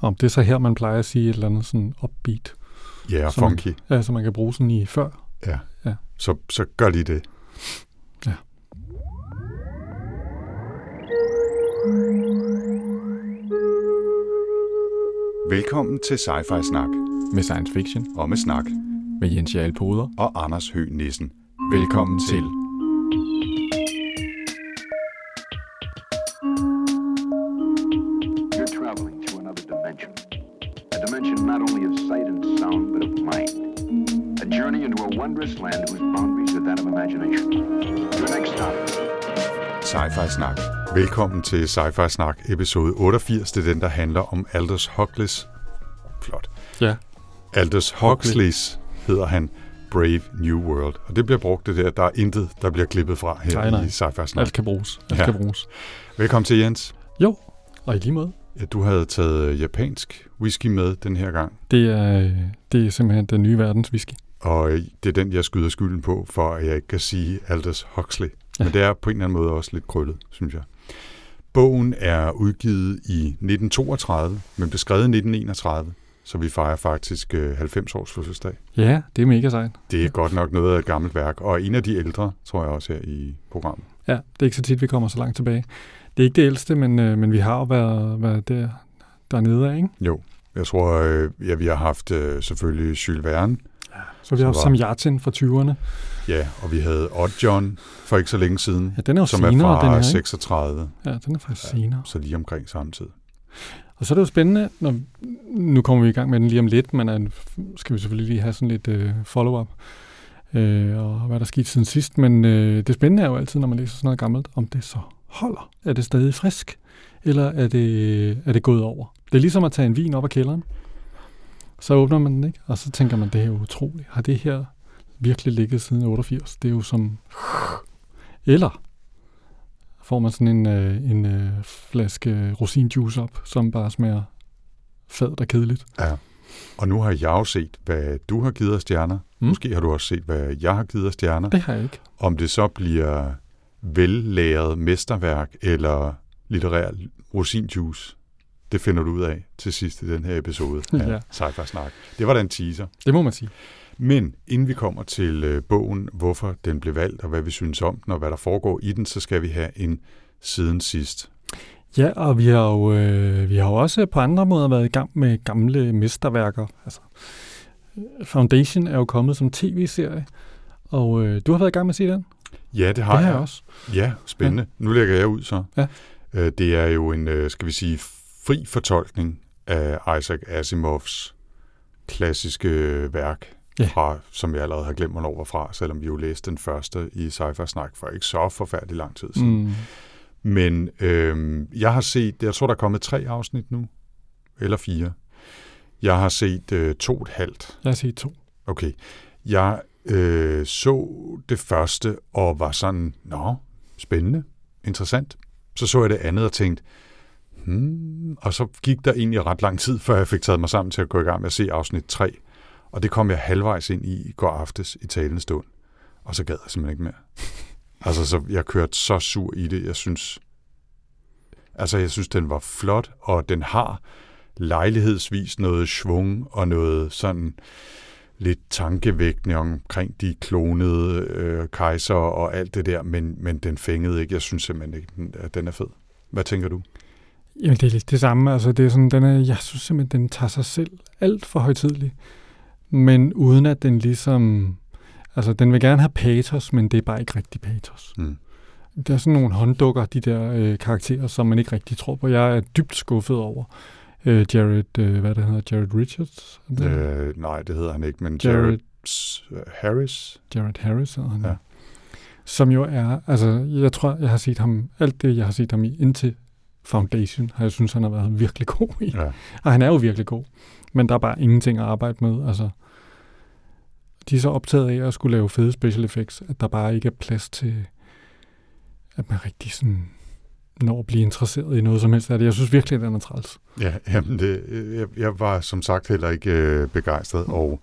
Om det er så her, man plejer at sige et eller andet sådan upbeat. Ja, og som man- funky. Ja, så man kan bruge sådan i før. Ja. Ja. Så, så gør lige det. Ja. Velkommen til Sci-Fi Snak med science fiction og med snak med Jens Jarl Poder. og Anders Høgh Nissen. Velkommen til. You're Sci-Fi Snak. Velkommen til Sci-Fi Snak, episode 88. Det er den, der handler om Aldous Huxleys. Flot. Ja. Aldous Huxleys hedder han Brave New World. Og det bliver brugt det der. Der er intet, der bliver klippet fra her Nej, nej. i Sci-Fi Snak. Alt kan bruges. Alt Ja. kan bruges. Velkommen til, Jens. Jo, og i lige måde. Ja, du havde taget øh, japansk whisky med den her gang. Det er, det er simpelthen den nye verdens whisky. Og øh, det er den, jeg skyder skylden på, for at jeg ikke kan sige Aldous Huxley. Ja. Men det er på en eller anden måde også lidt krøllet, synes jeg. Bogen er udgivet i 1932, men blev skrevet i 1931, så vi fejrer faktisk øh, 90 års fødselsdag. Ja, det er mega sejt. Det er godt nok noget af et gammelt værk, og en af de ældre, tror jeg også her i programmet. Ja, det er ikke så tit, vi kommer så langt tilbage. Det er ikke det ældste, men, øh, men vi har jo været, været der, dernede af, ikke? Jo, jeg tror, øh, ja, vi har haft øh, selvfølgelig Jules Verne, Så vi har haft Samjatin fra 20'erne. ja, og vi havde Odd John for ikke så længe siden, Ja, den er jo som er senere, fra den her, ikke? 36, Ja, den er faktisk Ja. senere. så lige omkring samme tid. Og så er det jo spændende, når, nu kommer vi i gang med den lige om lidt, men øh, skal vi selvfølgelig lige have sådan lidt øh, follow-up, øh, og hvad der er sket siden sidst. Men øh, det spændende er jo altid, når man læser sådan noget gammelt, om det så holder. Er det stadig frisk, eller er det, er det gået over? Det er ligesom at tage en vin op af kælderen. Så åbner man den, ikke? Og så tænker man, det er jo utroligt. Har det her virkelig ligget siden 88? Det er jo som... Eller får man sådan en, øh, en øh, flaske rosinjuice op, som bare smager fadt og kedeligt. Ja. Og nu har jeg jo set, hvad du har givet af stjerner. Mm. Måske har du også set, hvad jeg har givet af stjerner. Det har jeg ikke. Om det så bliver vellæret mesterværk eller litterær rosinjuice, det finder du ud af til sidst i den her episode af Ja. Sci-Fi Snak. Det var da en teaser. Det må man sige. Men inden vi kommer til øh, bogen, hvorfor den blev valgt, og hvad vi synes om den, og hvad der foregår i den, så skal vi have en siden sidst. Ja, og vi har jo øh, vi har jo også på andre måder været i gang med gamle mesterværker. Altså, Foundation er jo kommet som tv-serie, og øh, du har været i gang med at se den? Ja, det har det har jeg. jeg også. Ja, spændende. Ja. Nu lægger jeg ud så. Ja. Øh, Det er jo en, øh, skal vi sige, fri fortolkning af Isaac Asimovs klassiske værk, Ja. fra, som jeg allerede har glemt, hvornår var fra, selvom vi jo læste den første i Sci-Fi Snak for ikke så forfærdelig lang tid siden. Mm. Men øh, jeg har set, jeg tror, der er kommet tre afsnit nu, eller fire. Jeg har set øh, to og et halvt. Jeg har set to. Okay. Jeg øh, så det første og var sådan, nå, spændende, interessant. Så så jeg det andet og tænkte, hmm, og så gik der egentlig ret lang tid, før jeg fik taget mig sammen til at gå i gang med at se afsnit 3. Og det kom jeg halvvejs ind i i går aftes i talende stund. Og så gad jeg simpelthen ikke mere. altså, så jeg kørte så sur i det. Jeg synes, altså, jeg synes, den var flot, og den har lejlighedsvis noget svung og noget sådan lidt tankevækkende omkring de klonede øh, kejser og alt det der, men, men den fængede ikke. Jeg synes simpelthen ikke, at den er fed. Hvad tænker du? Jamen, det er lidt det samme. Altså, det er sådan, den er, jeg synes simpelthen, den tager sig selv alt for højtidligt. Men uden at den ligesom... Altså, den vil gerne have patos, men det er bare ikke rigtig patos. Mm. Der er sådan nogle hånddukker, de der øh, karakterer, som man ikke rigtig tror på. Jeg er dybt skuffet over øh, Jared, øh, hvad det hedder, Jared Richards? Øh, nej, det hedder han ikke, men Jared, Jared, S- Harris. Jared Harris hedder han. Ja. Som jo er, altså, jeg tror, jeg har set ham, alt det, jeg har set ham i indtil Foundation, har jeg synes, han har været virkelig god i. Ja. Og han er jo virkelig god. Men der er bare ingenting at arbejde med. Altså, de er så optaget af at skulle lave fede special effects, at der bare ikke er plads til, at man rigtig sådan når at blive interesseret i noget som helst af det. Jeg synes virkelig, at den er træls. Ja, jamen det, jeg, jeg var som sagt heller ikke øh, begejstret, og,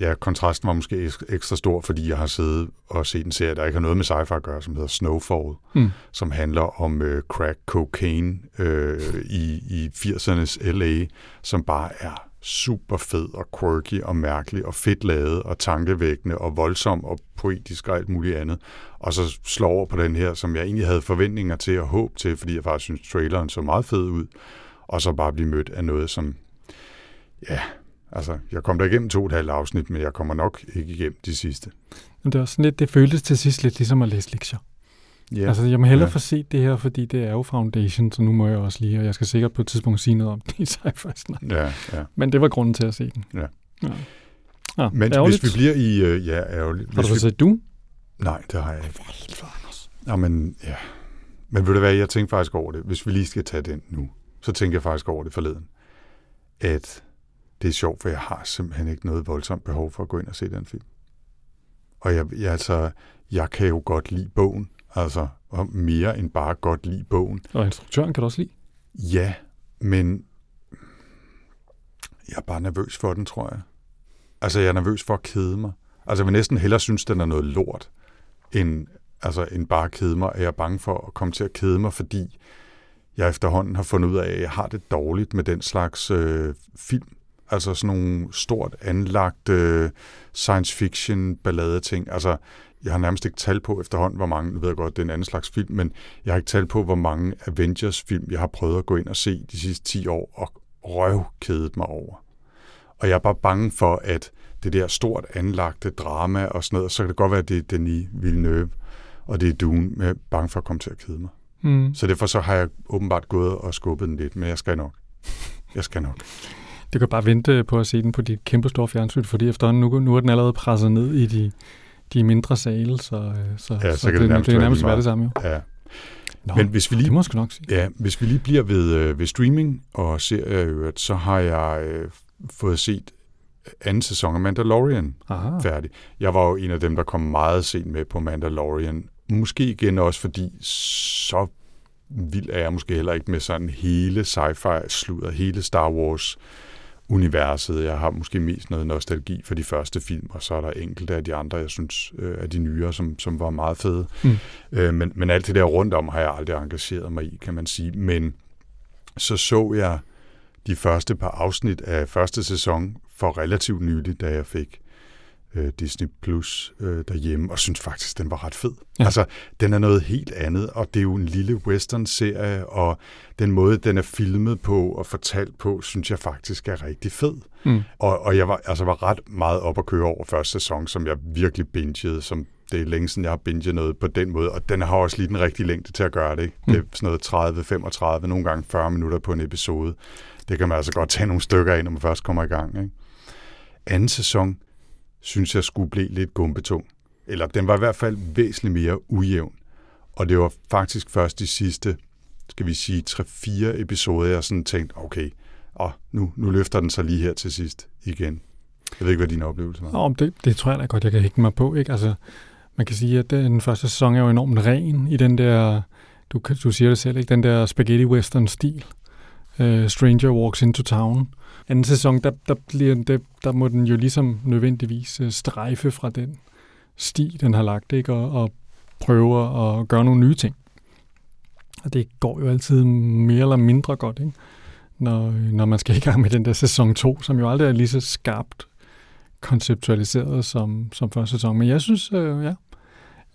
ja, kontrasten var måske eks- ekstra stor, fordi jeg har siddet og set en serie, der ikke har noget med sci-fi at gøre, som hedder Snowfall, Mm. som handler om øh, crack cocaine øh, i, i 80'ernes LA, som bare er super fed og quirky og mærkelig og fedt lavet og tankevækkende og voldsom og poetisk og alt muligt andet. Og så slår over på den her, som jeg egentlig havde forventninger til og håb til, fordi jeg faktisk synes, traileren så meget fed ud, og så bare blive mødt af noget, som, ja, altså, jeg kom der igennem to og et halvt afsnit, men jeg kommer nok ikke igennem de sidste. Men det, var sådan lidt, det føltes til sidst lidt ligesom at læse lektier. Ja. Altså, jeg må hellere Ja. få set det her, fordi det er jo Foundation, så nu må jeg også lige, og jeg skal sikkert på et tidspunkt sige noget om det i sci-fi ja, ja. Men det var grunden til at se den. Ja. ja. ja Men ærgerligt. hvis vi bliver i... Øh, ja, ærgerligt. Har du så vi, set du? nej, det har jeg ikke. Ja, men, ja. men ved du hvad, jeg tænkte faktisk over det. Hvis vi lige skal tage den nu, så tænker jeg faktisk over det forleden. At det er sjovt, for jeg har simpelthen ikke noget voldsomt behov for at gå ind og se den film. Og jeg, jeg, altså, jeg kan jo godt lide bogen. Altså, og mere end bare godt lide bogen. Og instruktøren kan du også lide? Ja, men jeg er bare nervøs for den, tror jeg. Altså, jeg er nervøs for at kede mig. Altså, jeg vil næsten hellere synes, den er noget lort, end, altså, end bare kede mig. Jeg er bange for at komme til at kede mig, fordi jeg efterhånden har fundet ud af, at jeg har det dårligt med den slags øh, film. Altså sådan nogle stort anlagt øh, science fiction ballade ting. Altså, jeg har nærmest ikke tal på efterhånden, hvor mange, nu ved jeg godt, det er en anden slags film, men jeg har ikke tal på, hvor mange Avengers-film, jeg har prøvet at gå ind og se de sidste 10 år, og røvkædet mig over. Og jeg er bare bange for, at det der stort anlagte drama og sådan noget, så kan det godt være, at det er Denis Villeneuve, og det er Dune, men jeg er bange for at komme til at kede mig. Mm. Så derfor så har jeg åbenbart gået og skubbet den lidt, men jeg skal nok. Jeg skal nok. Du kan bare vente på at se den på dit kæmpe store fjernsyn, fordi efterhånden nu, nu er den allerede presset ned i de, de mindre sale, så, øh, så, Ja, så så kan det nærmest det er være nærmest være det samme jo. Ja. Nå, Men hvis vi lige det må jeg nok sige. Ja, hvis vi lige bliver ved, øh, ved streaming og serier øvrigt, så har jeg øh, fået set anden sæson af Mandalorian Aha. færdig. Jeg var jo en af dem, der kom meget sent med på Mandalorian. Måske igen også, fordi så vild er jeg måske heller ikke med sådan hele sci-fi sludder, hele Star Wars universet. Jeg har måske mest noget nostalgi for de første film, og så er der enkelte af de andre, jeg synes øh, er de nyere, som, som var meget fede. Mm. Øh, men, men alt det der rundt om har jeg aldrig engageret mig i, kan man sige. Men så så jeg de første par afsnit af første sæson for relativt nyligt, da jeg fik øh, Disney Plus øh, derhjemme, og synes faktisk, den var ret fed. Ja. Altså, den er noget helt andet, og det er jo en lille western-serie, og den måde, den er filmet på og fortalt på, synes jeg faktisk er rigtig fed. Mm. Og, og jeg var, altså var ret meget op at køre over første sæson, som jeg virkelig bingede, som det er længe siden, jeg har binget noget på den måde, og den har også lige den rigtige længde til at gøre det. Ikke? Det er sådan noget 30, 35, nogle gange 40 minutter på en episode. Det kan man altså godt tage nogle stykker af, når man først kommer i gang. Ikke? Anden sæson, synes jeg skulle blive lidt gumbetung. Eller den var i hvert fald væsentligt mere ujævn. Og det var faktisk først de sidste, skal vi sige, 3-4 episoder, jeg sådan tænkte, okay, og nu, nu løfter den sig lige her til sidst igen. Jeg ved ikke, hvad din oplevelse var. Nå, det, det tror jeg da godt, jeg kan hænge mig på. Ikke? Altså, man kan sige, at den første sæson er jo enormt ren i den der, du, du siger det selv, ikke? den der spaghetti western stil. Uh, Stranger Walks into Town. Anden sæson, der, der, bliver, der, der må den jo ligesom nødvendigvis uh, strejfe fra den sti, den har lagt, ikke? Og, og prøve at gøre nogle nye ting. Og det går jo altid mere eller mindre godt, ikke? Når, øh, når man skal i gang med den der sæson 2, som jo aldrig er lige så skarpt konceptualiseret som, som første sæson. Men jeg synes, øh, ja,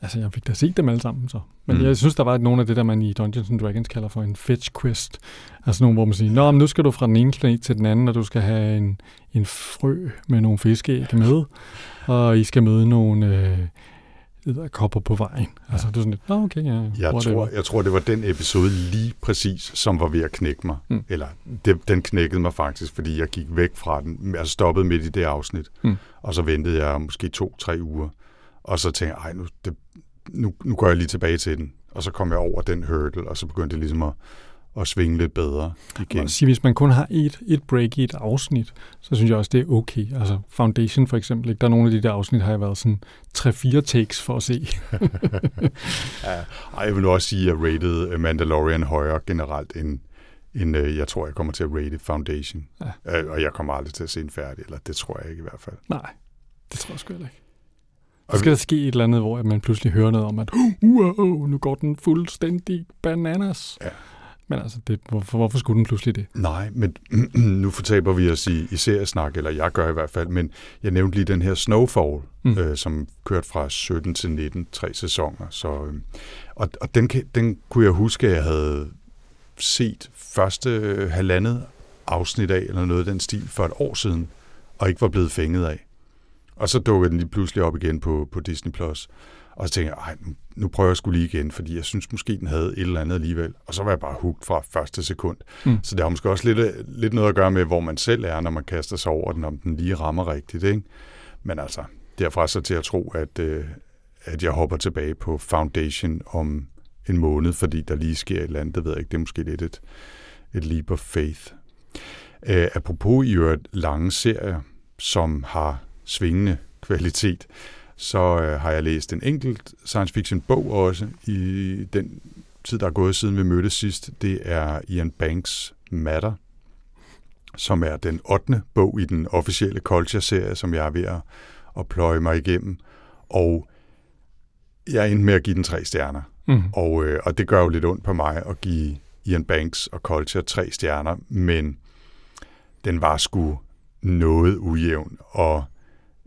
altså jeg fik da set dem alle sammen så. Men Mm. jeg synes, der var nogle af det, der man i Dungeons and Dragons kalder for en fetch quest. Altså nogle, hvor man siger, Nå, men nu skal du fra den ene planet til den anden, og du skal have en, en frø med nogle fiskeæg med, og I skal møde nogle øh, kopper på vejen. Altså, du er sådan lidt, Nå, okay, ja, Jeg whatever." tror, jeg tror, det var den episode lige præcis, som var ved at knække mig. Mm. Mm. Eller det, den knækkede mig faktisk, fordi jeg gik væk fra den. Jeg stoppede midt i det afsnit. Mm. Og så ventede jeg måske to-tre uger. Og så tænkte jeg, ej, nu, det, nu, nu går jeg lige tilbage til den. Og så kom jeg over den hurdle, og så begyndte det ligesom at, at svinge lidt bedre igen. sige, hvis man kun har et, et break i et afsnit, så synes jeg også, det er okay. Altså Foundation for eksempel, ikke? der er nogle af de der afsnit, har jeg været sådan 3-4 takes for at se. Ja, jeg vil nu også sige, at jeg rated øh, Mandalorian højere generelt, end, end øh, jeg tror, jeg kommer til at rate Foundation. Ja. Øh, Og jeg kommer aldrig til at se en færdig, eller det tror jeg ikke i hvert fald. Nej. Det tror jeg sgu ikke. Og skal der ske et eller andet, hvor man pludselig hører noget om, at wow, nu går den fuldstændig bananas. Ja. Men altså, det, hvorfor, hvorfor skulle den pludselig det? Nej, men nu fortaber vi os i, i seriesnak, eller jeg gør i hvert fald, men jeg nævnte lige den her Snowfall, Mm. øh, som kørte fra 17 til 19, tre sæsoner. Så, øh, og og den, den kunne jeg huske, at jeg havde set første øh, halvandet afsnit af, eller noget af den stil, for et år siden, og ikke var blevet fænget af. Og så dukkede den lige pludselig op igen på, på Disney+. Plus. Og så tænkte jeg, "Ej, nu, nu prøver jeg skulle lige igen, fordi jeg synes måske, den havde et eller andet alligevel. Og så var jeg bare hugt fra første sekund. Mm. Så det har måske også lidt, lidt noget at gøre med, hvor man selv er, når man kaster sig over den, om den lige rammer rigtigt. Ikke? Men altså, derfra så til at tro, at, øh, at jeg hopper tilbage på Foundation om en måned, fordi der lige sker et eller andet, det ved jeg ikke, det er måske lidt et, et leap of faith. Øh, apropos i øvrigt lange serier, som har svingende kvalitet, så øh, har jeg læst en enkelt science fiction bog også i den tid, der er gået siden vi mødtes sidst. Det er Ian Banks Matter, som er den 8. bog i den officielle Culture-serie, som jeg er ved at, at pløje mig igennem. Og jeg er endte med at give den tre stjerner. Mm. Og, øh, og det gør jo lidt ondt på mig at give Ian Banks og Culture tre stjerner, men den var sgu noget ujævn, og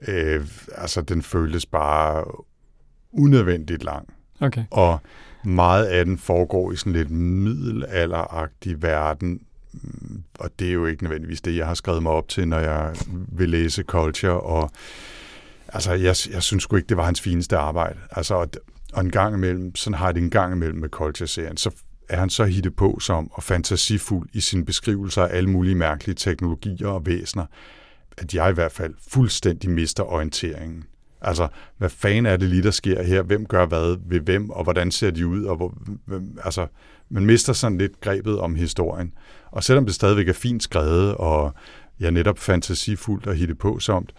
øh, altså, den føltes bare unødvendigt lang. Okay. Og meget af den foregår i sådan lidt middelalderagtig verden, og det er jo ikke nødvendigvis det, jeg har skrevet mig op til, når jeg vil læse Culture, og altså, jeg, jeg synes sgu ikke, det var hans fineste arbejde. Altså, og, og en gang imellem, sådan har jeg det en gang imellem med Culture-serien, så er han så hittet på som og fantasifuld i sine beskrivelser af alle mulige mærkelige teknologier og væsener, at jeg i hvert fald fuldstændig mister orienteringen. Altså, hvad fanden er det lige, der sker her? Hvem gør hvad ved hvem, og hvordan ser de ud? Og hvor, hvem, altså, man mister sådan lidt grebet om historien. Og selvom det stadigvæk er fint skrevet, og ja, netop fantasifuldt og hitte på somt,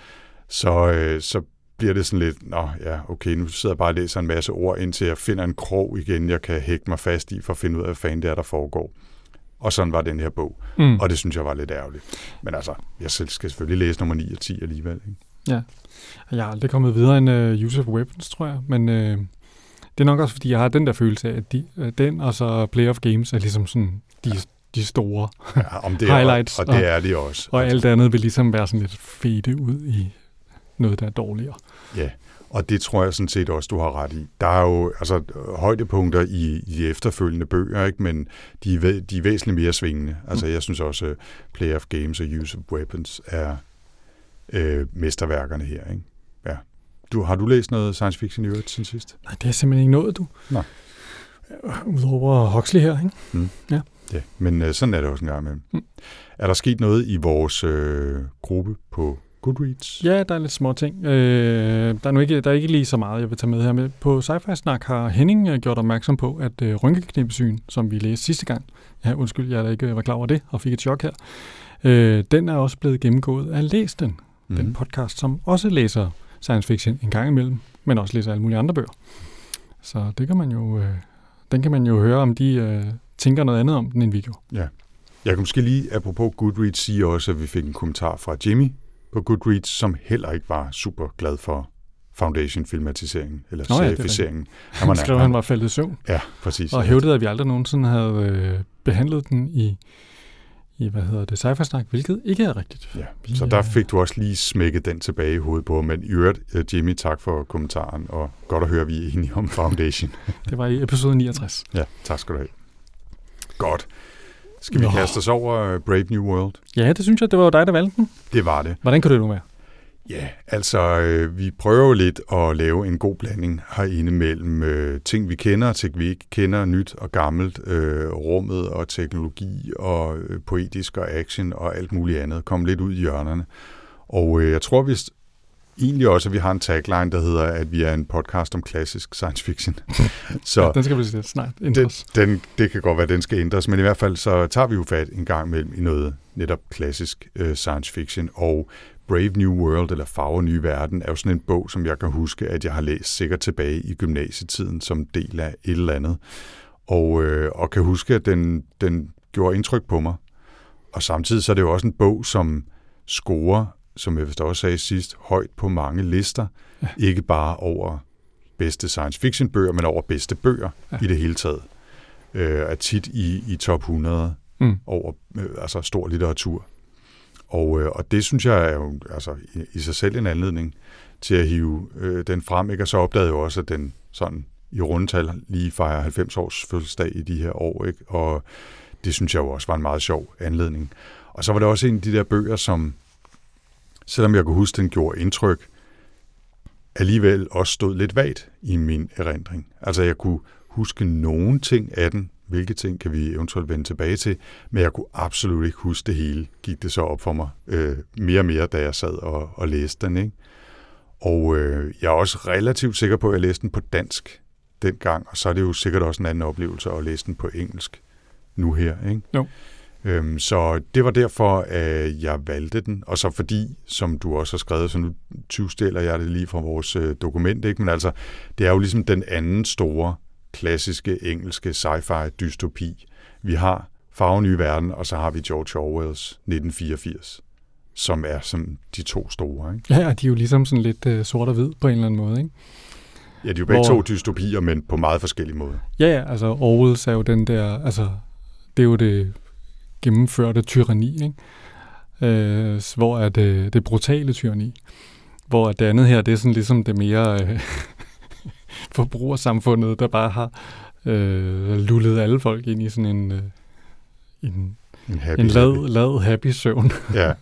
så, øh, så bliver det sådan lidt, nå ja, okay, nu sidder jeg bare og læser en masse ord, indtil jeg finder en krog igen, jeg kan hægte mig fast i, for at finde ud af, hvad fanden det er, der foregår. Og sådan var den her bog. Mm. Og det synes jeg var lidt ærgerligt. Men altså, jeg selv skal selvfølgelig læse nummer 9 og 10 alligevel. Ikke? Jeg har aldrig kommet videre end uh, Use of Weapons, tror jeg. Men uh, det er nok også, fordi jeg har den der følelse af, at de, uh, den og så Play of Games er ligesom sådan de, de store. Ja, om det Highlights Er, og, og det er de også. Og alt andet vil ligesom være sådan lidt fede ud i noget, der er dårligere. Ja, og det tror jeg sådan set også, du har ret i. Der er jo altså, højdepunkter i, i de efterfølgende bøger, ikke? men de er, de er væsentligt mere svingende. Altså, jeg synes også, uh, Play of Games og Use of Weapons er øh, mesterværkerne her. Ikke? Ja. Du, har du læst noget science fiction i øvrigt siden sidst? Nej, det er simpelthen ikke noget, du. Nej. Udover Huxley her, ikke? Ja, men øh, sådan er det også en gang imellem. Mm. Er der sket noget i vores øh, gruppe på Goodreads? Ja, der er lidt små ting. Øh, der, er nu ikke, der er ikke lige så meget, jeg vil tage med her. med. På Sci-Fi Snak har Henning øh, gjort opmærksom på, at øh, rynkeknipesyn, som vi læste sidste gang, ja, undskyld, jeg da ikke var klar over det, og fik et chok her, øh, den er også blevet gennemgået af Læs den, mm. den podcast, som også læser science fiction en gang imellem, men også læser alle mulige andre bøger. Så det kan man jo, øh, den kan man jo høre, om de øh, tænker noget andet om den, end vi gjorde. Jeg kan måske lige, apropos Goodreads, sige også, at vi fik en kommentar fra Jimmy på Goodreads, som heller ikke var super glad for Foundation-filmatiseringen, eller Nå ja, er serificeringen. Han, han skrev, at han var faldet i søvn, Ja, præcis. og hævdede, at vi aldrig nogensinde havde øh, behandlet den i, i hvad hedder det, Snak, hvilket ikke er rigtigt. Ja, Vi, så der øh, fik du også lige smækket den tilbage i hovedet på, men i øvrigt, øh, Jimmy, tak for kommentaren, og godt at høre, at vi er enige om Foundation. Det var i episode 69. ja, tak skal du have. Godt. Skal vi Nå. kaste os over øh, Brave New World? Ja, det synes jeg, det var jo dig, der valgte den. Det var det. Hvordan kan det nu være? Ja, altså øh, vi prøver jo lidt at lave en god blanding herinde mellem øh, ting, vi kender og ting, vi ikke kender, nyt og gammelt, øh, rummet og teknologi og øh, poetisk og action og alt muligt andet. Kom lidt ud i hjørnerne. Og øh, jeg tror vist egentlig også, at vi har en tagline, der hedder, at vi er en podcast om klassisk science fiction. Så Ja, den skal vi snart ændres. den, den, det kan godt være, at den skal ændres, men i hvert fald så tager vi jo fat en gang imellem i noget netop klassisk øh, science fiction, og Brave New World, eller Farver Nye Verden, er jo sådan en bog, som jeg kan huske, at jeg har læst sikkert tilbage i gymnasietiden som del af et eller andet, og, øh, og kan huske, at den, den gjorde indtryk på mig. Og samtidig så er det jo også en bog, som scorer som jeg vist også sagde sidst, højt på mange lister. Ja. Ikke bare over bedste science fiction bøger, men over bedste bøger ja. i det hele taget. Øh, er tit i, i top 100 mm. over øh, altså stor litteratur. Og, øh, og det synes jeg er jo altså, i, i sig selv en anledning til at hive øh, den frem. Ikke? Og så opdagede jeg jo også, at den sådan i rundtal lige fejrer 90 års fødselsdag i de her år. Ikke? Og det synes jeg jo også var en meget sjov anledning. Og så var det også en af de der bøger, som, selvom jeg kunne huske, den gjorde indtryk, alligevel også stod lidt vagt i min erindring. Altså jeg kunne huske nogle ting af den, hvilke ting kan vi eventuelt vende tilbage til, men jeg kunne absolut ikke huske det hele, gik det så op for mig øh, mere og mere, da jeg sad og, og læste den. Ikke? Og øh, jeg er også relativt sikker på, at jeg læste den på dansk dengang, og så er det jo sikkert også en anden oplevelse at læse den på engelsk nu her. Ikke? Jo. Øhm, så det var derfor, at jeg valgte den, og så fordi, som du også har skrevet, så nu tyvstiller jeg det lige fra vores øh, dokument, ikke? men altså, det er jo ligesom den anden store, klassiske, engelske sci-fi dystopi. Vi har Farven Nye Verden, og så har vi George Orwells 1984, som er som de to store. Ikke? Ja, de er jo ligesom sådan lidt øh, sort og hvid på en eller anden måde, ikke? Ja, de er jo begge Hvor... to dystopier, men på meget forskellige måder. Ja, ja, altså Orwells er jo den der, altså det er jo det gennemførte tyranni, ikke? Øh, hvor er det, det brutale tyranni. Hvor det andet her, det er sådan ligesom det mere øh, forbrugersamfundet, der bare har øh, lullet alle folk ind i sådan en, øh, en en, happy, en lad, lad happy søvn. ja,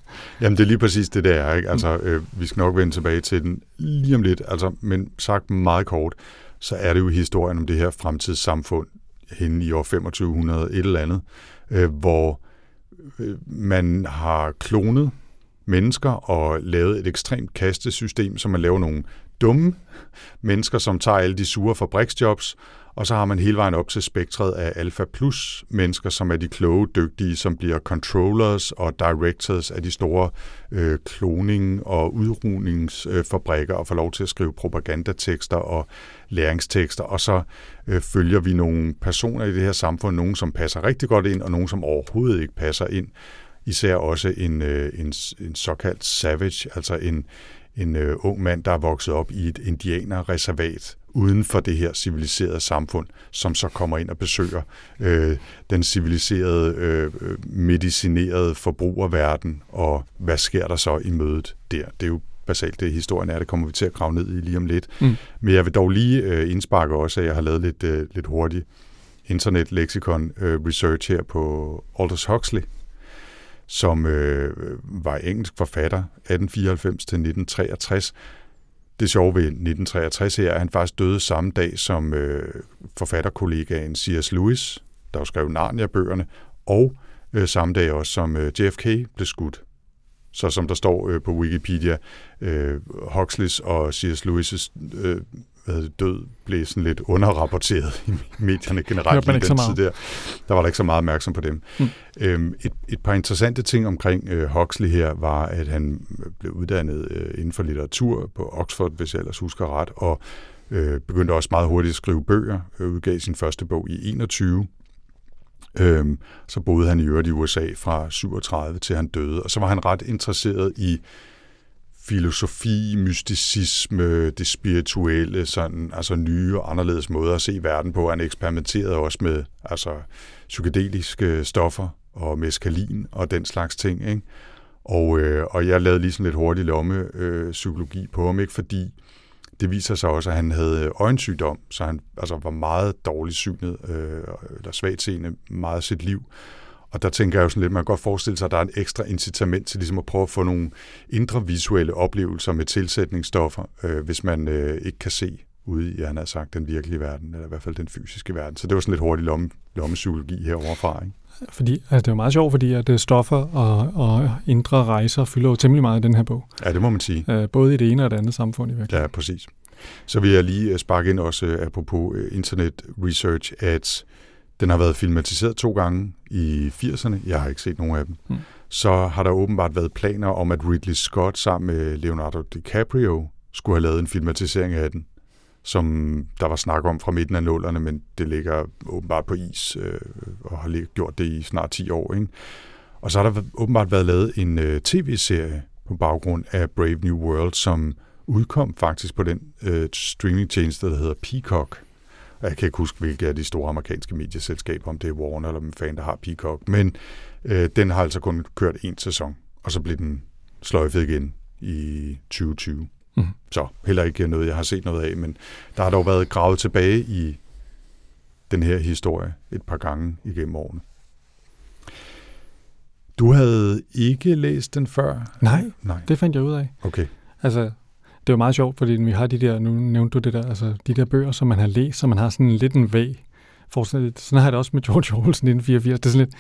jamen det er lige præcis det der, ikke? Altså, øh, vi skal nok vende tilbage til den lige om lidt, altså, men sagt meget kort, så er det jo historien om det her fremtidssamfund henne i år 2500 et eller andet, øh, hvor man har klonet mennesker og lavet et ekstremt kastesystem, så man laver nogle dumme mennesker, som tager alle de sure fabriksjobs, og så har man hele vejen op til spektret af alfa plus mennesker, som er de kloge, dygtige, som bliver controllers og directors af de store øh, kloning- og udrugningsfabrikker og får lov til at skrive propagandatekster og læringstekster. Og så øh, følger vi nogle personer i det her samfund, nogen som passer rigtig godt ind, og nogen som overhovedet ikke passer ind. Især også en, øh, en, en såkaldt savage, altså en, en øh, ung mand, der er vokset op i et indianerreservat uden for det her civiliserede samfund, som så kommer ind og besøger øh, den civiliserede, øh, medicinerede forbrugerverden, og hvad sker der så i mødet der? Det er jo basalt det, historien er. Det kommer vi til at grave ned i lige om lidt. Mm. Men jeg vil dog lige øh, indsparke også, at jeg har lavet lidt, øh, lidt hurtigt internet-lexikon øh, research her på Aldous Huxley, som øh, var engelsk forfatter 1894 til 1963. Det sjove ved 1963 er, at han faktisk døde samme dag som øh, forfatterkollegaen C.S. Lewis, der jo skrev Narnia-bøgerne, og øh, samme dag også som øh, JFK blev skudt. Så som der står øh, på Wikipedia, øh, Huxleys og C.S. Lewis' øh, død blev sådan lidt underrapporteret i medierne generelt i den tid der. Der var der ikke så meget opmærksom på dem. Mm. Øhm, et, et par interessante ting omkring øh, Huxley her var, at han blev uddannet øh, inden for litteratur på Oxford, hvis jeg ellers husker ret, og øh, begyndte også meget hurtigt at skrive bøger, øh, udgav sin første bog i 21. Øhm, så boede han i øvrigt i USA fra 37 til han døde, og så var han ret interesseret i filosofi, mysticisme, det spirituelle, sådan, altså nye og anderledes måder at se verden på. Han eksperimenterede også med altså, psykedeliske stoffer og meskalin og den slags ting. Ikke? Og, øh, og jeg lavede lige sådan lidt hurtig lomme øh, psykologi på ham, ikke? fordi det viser sig også, at han havde øjensygdom, så han altså, var meget dårligt synet, øh, eller svagt seende meget sit liv. Og der tænker jeg jo sådan lidt, man kan godt forestille sig, at der er en ekstra incitament til ligesom at prøve at få nogle indre visuelle oplevelser med tilsætningsstoffer, øh, hvis man øh, ikke kan se ude i, han har sagt, den virkelige verden, eller i hvert fald den fysiske verden. Så det var sådan lidt hurtig lomme, lommepsykologi heroverfra, ikke? Fordi, altså det er jo meget sjovt, fordi at øh, stoffer og, og indre rejser fylder jo temmelig meget i den her bog. Ja, det må man sige. Øh, både i det ene og det andet samfund i virkeligheden. Ja, præcis. Så vil jeg lige øh, sparke ind også, apropos internet research, at den har været filmatiseret to gange i 80'erne. Jeg har ikke set nogen af dem. Hmm. Så har der åbenbart været planer om, at Ridley Scott sammen med Leonardo DiCaprio skulle have lavet en filmatisering af den, som der var snak om fra midten af nullerne, men det ligger åbenbart på is, øh, og har gjort det i snart 10 år. Ikke? Og så har der åbenbart været lavet en øh, tv-serie på baggrund af Brave New World, som udkom faktisk på den øh, streamingtjeneste, der hedder Peacock. Og Jeg kan ikke huske, hvilke af de store amerikanske medieselskaber, om det er Warner eller hvem fanden, der har Peacock. Men øh, den har altså kun kørt en sæson, og så blev den sløjfet igen i 2020. Mhm. Så heller ikke noget, jeg har set noget af, men der har dog været gravet tilbage i den her historie et par gange igennem årene. Du havde ikke læst den før? Nej, Nej, det fandt jeg ud af. okay. Altså, det var meget sjovt, fordi vi har de der, nu nævnte du det der, altså de der bøger, som man har læst, så man har sådan lidt en væg. Forestil- Sådan har jeg det også med George Orwell 1984. Det er sådan lidt,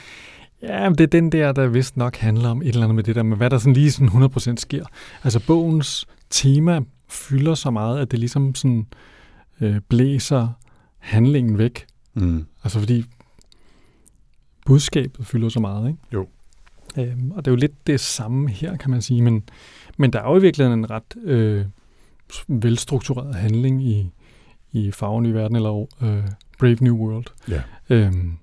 ja, men det er den der, der vist nok handler om et eller andet med det der, men hvad der sådan lige sådan 100% sker. Altså bogens tema fylder så meget, at det ligesom sådan øh, blæser handlingen væk. Mm. Altså fordi budskabet fylder så meget, ikke? Jo. Øhm, og det er jo lidt det samme her, kan man sige, men, men der er jo i virkeligheden en ret øh, velstruktureret handling i, i Farven i verden, eller øh, Brave New World. Ja. Øhm,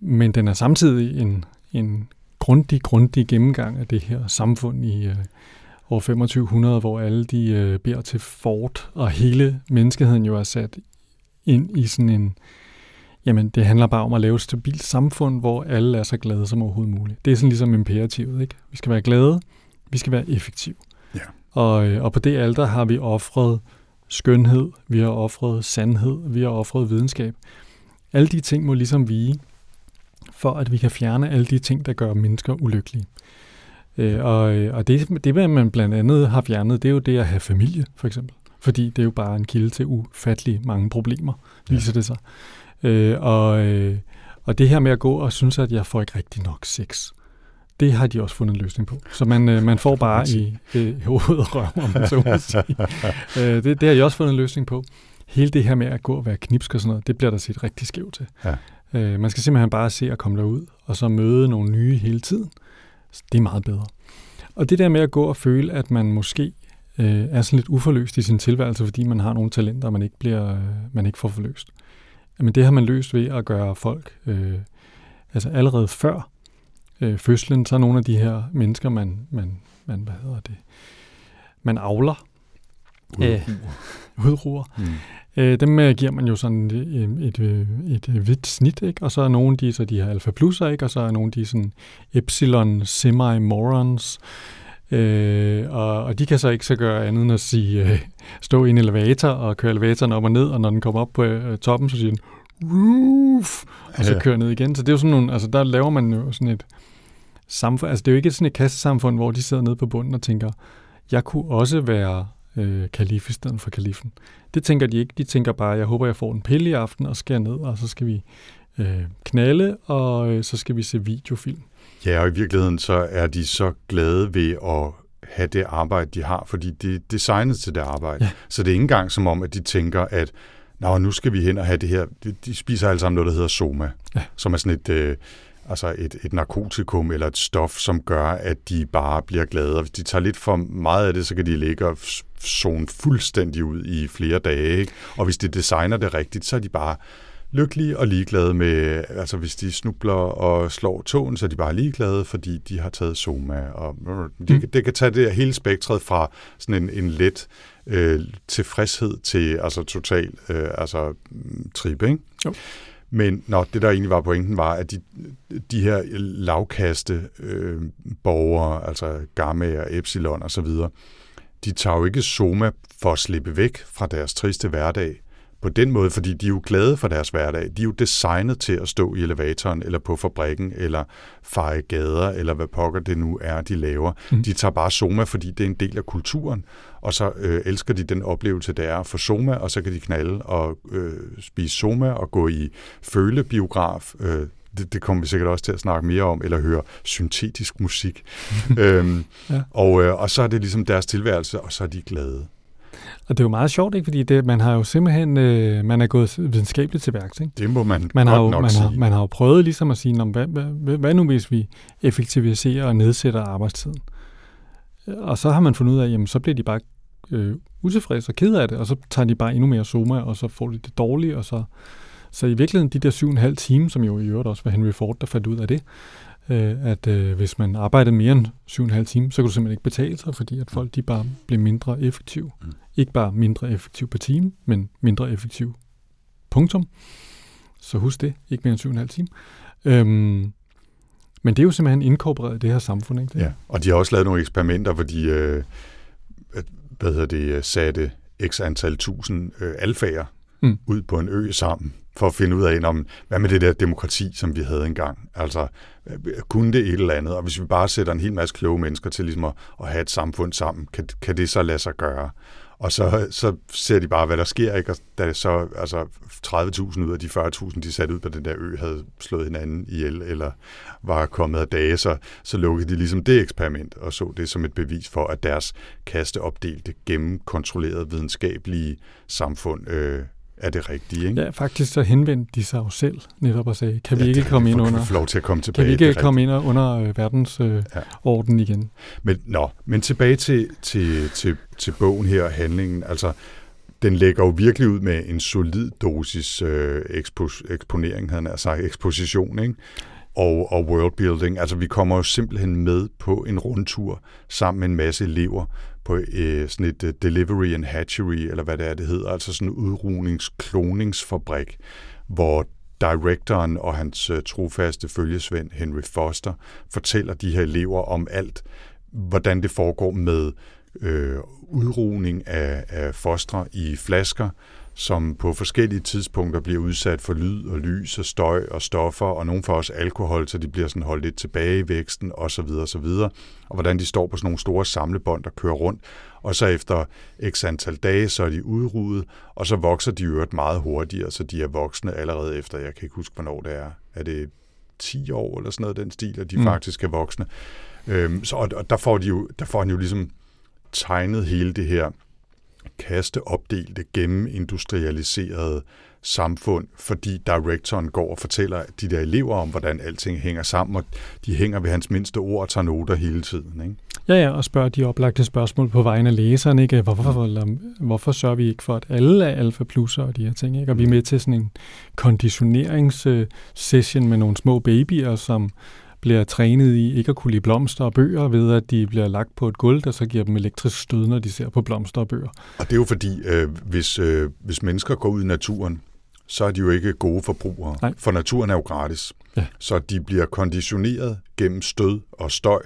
men den er samtidig en, en grundig, grundig gennemgang af det her samfund i øh, år 2500, hvor alle de øh, beder til fort, og hele menneskeheden jo er sat ind i sådan en, jamen det handler bare om at lave et stabilt samfund, hvor alle er så glade som overhovedet muligt. Det er sådan ligesom imperativet, ikke? Vi skal være glade, vi skal være effektive. Ja. Og, øh, og på det alter har vi offret skønhed, vi har offret sandhed, vi har offret videnskab. Alle de ting må ligesom vige, for at vi kan fjerne alle de ting, der gør mennesker ulykkelige. Øh, og øh, og det, det, hvad man blandt andet har fjernet, det er jo det at have familie, for eksempel. Fordi det er jo bare en kilde til ufattelig mange problemer, viser det sig. Øh, og, øh, og det her med at gå og synes, at jeg får ikke rigtig nok sex, det har de også fundet en løsning på. Så man, øh, man får bare i øh, hovedet og om man så må sige. øh, det, det har de også fundet en løsning på. Hele det her med at gå og være knipsk og sådan noget, det bliver der set rigtig skævt til. Ja. Øh, man skal simpelthen bare se at komme derud, og så møde nogle nye hele tiden. Så Det er meget bedre. Og det der med at gå og føle, at man måske øh, er sådan lidt uforløst i sin tilværelse, fordi man har nogle talenter, man ikke, bliver, øh, man ikke får forløst. Men det har man løst ved at gøre folk, øh, altså allerede før øh, fødslen, så er nogle af de her mennesker, man, man, man hvad hedder det, man avler, øh, udruer, Mm. Øh, dem øh, giver man jo sådan et, et, et, et, et hvidt snit, ikke? og så er nogle de, så de her alfa plusser, ikke? og så er nogle de sådan epsilon semi-morons, øh, og, og de kan så ikke så gøre andet end at sige, øh, stå i en elevator og køre elevatoren op og ned, og når den kommer op på øh, toppen, så siger den roof, og så kører ned igen. Så det er jo sådan nogle, altså der laver man jo sådan et samfund, altså det er jo ikke sådan et kassesamfund, hvor de sidder nede på bunden og tænker, jeg kunne også være øh, kalif i stedet for kalifen. Det tænker de ikke. De tænker bare, jeg håber, jeg får en pille i aften, og skal ned, og så skal vi øh, knalde, og øh, så skal vi se videofilm. Ja, og i virkeligheden så er de så glade ved at have det arbejde, de har, fordi det er designet til det arbejde. Ja. Så det er ikke engang som om, at de tænker, at Nå, nu skal vi hen og have det her. De, de spiser alle sammen noget, der hedder soma, Ja. som er sådan et, øh, altså et, et narkotikum eller et stof, som gør, at de bare bliver glade. Og hvis de tager lidt for meget af det, så kan de ligge og zone fuldstændig ud i flere dage. Ikke? Og hvis de designer det rigtigt, så er de bare lykkelige og ligeglade med, altså hvis de snubler og slår tåen, så er de bare ligeglade, fordi de har taget soma. Og de, Mm. mm. det kan tage det hele spektret fra sådan en, en let øh, tilfredshed til altså total øh, altså, mm, trip, ikke? Jo. Men når det der egentlig var pointen, var, at de, de her lavkaste øh, borgere, altså gamma og epsilon og så videre, de tager jo ikke soma for at slippe væk fra deres triste hverdag på den måde, fordi de er jo glade for deres hverdag. De er jo designet til at stå i elevatoren, eller på fabrikken, eller feje gader, eller hvad pokker det nu er, de laver. Mm. De tager bare soma, fordi det er en del af kulturen, og så øh, elsker de den oplevelse, det er at få soma, og så kan de knalde og øh, spise soma og gå i følebiograf. Øh, det, det kommer vi sikkert også til at snakke mere om, eller høre syntetisk musik. øhm, ja. og, øh, og så er det ligesom deres tilværelse, og så er de glade. Og det er jo meget sjovt, ikke? fordi det, man har jo simpelthen øh, man er gået videnskabeligt til værks. Ikke? Det må man, Man, har jo, nok man, sige. har, man har jo prøvet ligesom at sige, "Nå, hvad, hvad, hvad, nu hvis vi effektiviserer og nedsætter arbejdstiden? Og så har man fundet ud af, jamen så bliver de bare øh, utilfredse og ked af det, og så tager de bare endnu mere soma, og så får de det dårligt, og så, så i virkeligheden de der syv og en halv time, som jo i øvrigt også var Henry Ford, der fandt ud af det, øh, at øh, hvis man arbejdede mere end 7,5 timer, så kunne du simpelthen ikke betale sig, fordi at folk de bare blev mindre effektive. Mm. Ikke bare mindre effektiv per time, men mindre effektiv. Punktum. Så husk det, ikke mere end 7,5 timer. Øhm, men det er jo simpelthen inkorporeret i det her samfund, ikke? Ja, og de har også lavet nogle eksperimenter, hvor de øh, hvad hedder det, satte x antal tusind øh, alfager Mm. ud på en ø sammen, for at finde ud af, om, hvad med det der demokrati, som vi havde engang? Altså, kunne det et eller andet? Og hvis vi bare sætter en hel masse kloge mennesker til ligesom at, at have et samfund sammen, kan, kan det så lade sig gøre? Og så, så ser de bare, hvad der sker, ikke? Og da så altså 30.000 ud af de 40.000, de satte ud på den der ø, havde slået hinanden ihjel, eller var kommet af dage, så, så lukkede de ligesom det eksperiment, og så det som et bevis for, at deres kasteopdelte, gennemkontrollerede videnskabelige samfund øh, er det rigtige. Ikke? Ja, faktisk så henvendte de sig jo selv netop og sagde, kan vi ikke det- komme ind under, lov til at komme kan tilbage. vi det er ikke komme ind under øh, verdens øh, Ja. orden igen? Men, nå, men tilbage til, til, til, til bogen her og handlingen. Altså, den lægger jo virkelig ud med en solid dosis øh, ekspos, eksponering, havde han sagt, eksposition, ikke? Og, og worldbuilding. Altså, vi kommer jo simpelthen med på en rundtur sammen med en masse elever på øh, sådan et uh, delivery and hatchery, eller hvad det er, det hedder, altså sådan en udrugningskloningsfabrik, hvor directoren og hans uh, trofaste følgesvend Henry Foster fortæller de her elever om alt, hvordan det foregår med øh, udrugning af, af fostre i flasker, som på forskellige tidspunkter bliver udsat for lyd og lys og støj og stoffer, og nogle får også alkohol, så de bliver sådan holdt lidt tilbage i væksten, osv. osv. Og hvordan de står på sådan nogle store samlebånd, der kører rundt, og så efter x antal dage, så er de udrudet, og så vokser de øvrigt meget hurtigere, så de er voksne allerede efter, jeg kan ikke huske, hvornår det er. Er det 10 år eller sådan noget, den stil, at de mm. faktisk er voksne. Øhm, så, og, og der, får de jo, der får han jo ligesom tegnet hele det her kasteopdelte, gennemindustrialiserede samfund, fordi directoren går og fortæller de der elever om, hvordan alting hænger sammen, og de hænger ved hans mindste ord og tager noter hele tiden. Ikke? Ja, ja, og spørger de oplagte spørgsmål på vegne af læseren, ikke? Hvorfor, eller, hvorfor sørger vi ikke for, at alle er alfa plusser og de her ting, ikke? Og vi er med til sådan en konditioneringssession med nogle små babyer, som bliver trænet i ikke at kunne lide blomster og bøger, ved at de bliver lagt på et gulv, der så giver dem elektrisk stød, når de ser på blomster og bøger. Og det er jo fordi, øh, hvis, øh, hvis mennesker går ud i naturen, så er de jo ikke gode forbrugere, Nej. for naturen er jo gratis. Ja. Så de bliver konditioneret gennem stød og støj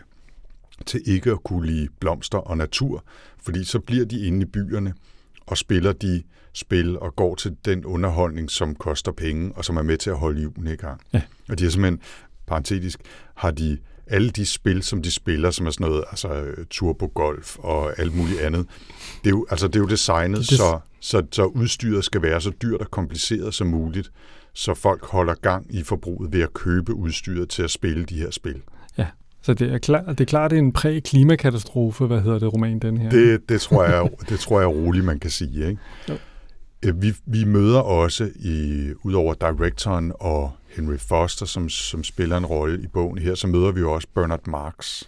til ikke at kunne lide blomster og natur, fordi så bliver de inde i byerne og spiller de spil og går til den underholdning, som koster penge, og som er med til at holde hjulene i gang. Ja. Og de har simpelthen, parentetisk, har de alle de spil, som de spiller, som er sådan noget, altså øh, turbogolf og alt muligt andet, det er jo, altså, det er jo designet, Det- så, så, så udstyret skal være så dyrt og kompliceret som muligt, så folk holder gang i forbruget ved at købe udstyret til at spille de her spil. Så det er, klar, det er klart, det er en præ-klimakatastrofe, hvad hedder det roman, den her? Det, det, tror jeg, det tror jeg roligt, man kan sige. Ikke? Jo. Øh, Vi, vi møder også, i, udover directoren og Henry Foster, som, som spiller en rolle i bogen her, så møder vi jo også Bernard Marx.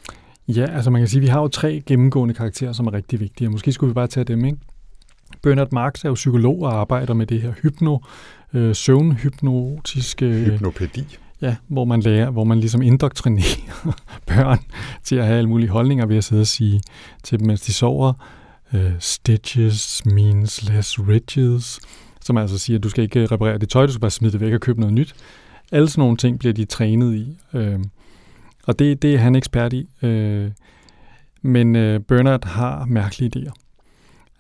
Ja, altså man kan sige, at vi har jo tre gennemgående karakterer, som er rigtig vigtige, og måske skulle vi bare tage dem, ikke? Bernard Marx er jo psykolog og arbejder med det her hypno, øh, søvnhypnotiske, Hypnopædi. ja, hvor man lærer, hvor man ligesom indoktrinerer børn til at have alle mulige holdninger ved at sidde og sige til dem, mens de sover, øh, stitches means less riches, som altså siger, at du skal ikke reparere dit tøj, du skal bare smide det væk og købe noget nyt. Alle sådan nogle ting bliver de trænet i. Øh, og det, det er han ekspert i. Øh, men øh, Bernard har mærkelige idéer.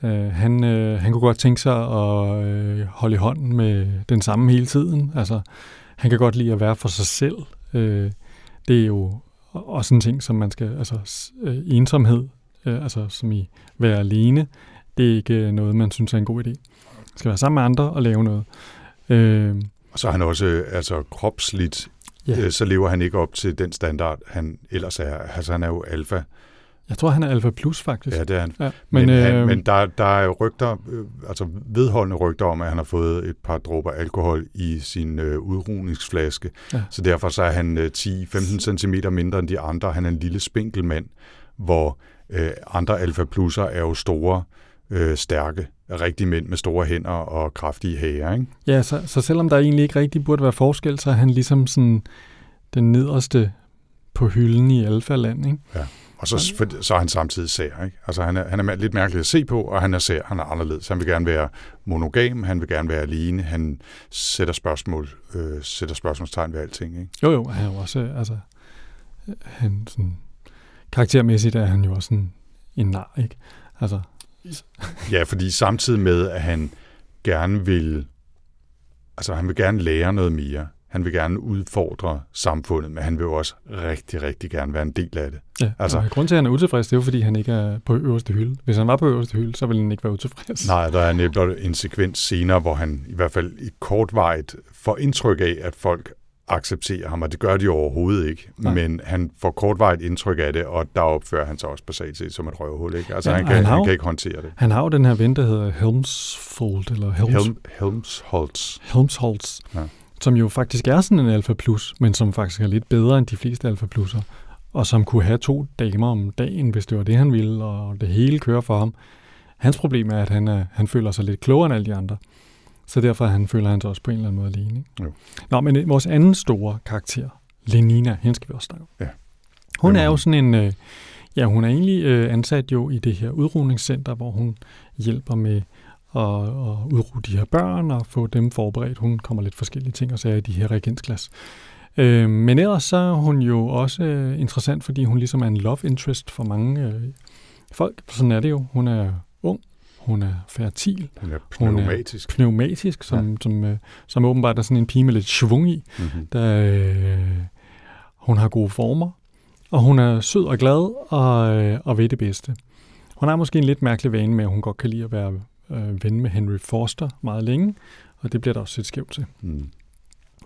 Øh, han, øh, han kunne godt tænke sig at øh, holde i hånden med den samme hele tiden. Altså, han kan godt lide at være for sig selv. Øh, det er jo også en ting, som man skal... Altså, øh, ensomhed, øh, altså som i være alene, det er ikke noget, man synes er en god idé. Man skal være sammen med andre og lave noget. Øh, og så er han også øh, altså, kropsligt, Ja. ja. så lever han ikke op til den standard, han ellers er. Altså, han er jo alfa. jeg tror, han er alfa plus, faktisk. Ja, det er han. Ja, Men, men, øh, han, men der, der er jo rygter, øh, altså vedholdende rygter om, at han har fået et par dråber alkohol i sin øh, udrugningsflaske. Ja. Så derfor så er han øh, 10-15 cm mindre end de andre. Han er en lille spinkel mand, hvor øh, andre alfa plusser er jo store, øh, stærke, rigtige mænd med store hænder og kraftige hager. Ikke? Ja, så, så selvom der egentlig ikke rigtig burde være forskel, så er han ligesom sådan den nederste på hylden i alfa-land, ikke? Og så, for, så er han samtidig sær. Ikke? Altså, han, er, han er lidt mærkelig at se på, og han er sær, han er anderledes. Han vil gerne være monogam, han vil gerne være alene, han sætter, spørgsmål, øh, sætter spørgsmålstegn ved alting. Ikke? Jo, jo, han er jo også, øh, altså, øh, han sådan, karaktermæssigt er han jo også en, en nar, ikke? Altså, Ja, fordi samtidig med, at han gerne vil, altså han vil gerne lære noget mere. Han vil gerne udfordre samfundet, men han vil jo også rigtig, rigtig gerne være en del af det. ja, Altså- og grunden til, at han er utilfreds, det er jo, fordi han ikke er på øverste hylde. Hvis han var på øverste hylde, så ville han ikke være utilfreds. Nej, der er netop en sekvens senere, hvor han i hvert fald i kortvarigt får indtryk af, at folk accepterer ham, og det gør de overhovedet ikke. Nej. Men han får kortvarigt indtryk af det, og der opfører han sig også basalt set som et røvhul. Ikke? Altså Ja, han, kan, han har han, kan ikke håndtere det. Han har jo den her ven, der hedder Helmsfold, eller Helms, Helm, Helmsholtz. Helmsholtz, ja. som jo faktisk er sådan en alfa plus, men som faktisk er lidt bedre end de fleste alfa plusser, og som kunne have to damer om dagen, hvis det var det, han ville, og det hele kører for ham. Hans problem er, at han, er, han føler sig lidt klogere end alle de andre. Så derfor han føler han sig også på en eller anden måde alene. Ikke? Jo. Nå, men øh, vores anden store karakter, Lenina, hende skal vi også snakke om. Ja. Hun er jo sådan en, øh, ja, hun er egentlig øh, ansat jo i det her udrugningscenter, hvor hun hjælper med at, at udruge de her børn og få dem forberedt. Hun kommer lidt forskellige ting og sager i de her reagensglas. Øh, men ellers så er hun jo også øh, interessant, fordi hun ligesom er en love interest for mange øh, folk. Sådan er det jo. Hun er hun er fertil, Hun er Hun er- pneumatisk. pneumatisk, som, ja. som, øh, som åbenbart er sådan en pige med lidt svung i. Mm-hmm. Der, øh, hun har gode former, og hun er sød og glad og, øh, og ved det bedste. Hun har måske en lidt mærkelig vane med, at hun godt kan lide at være øh, ven med Henry Forster meget længe, og det bliver der også set skævt til. Mm.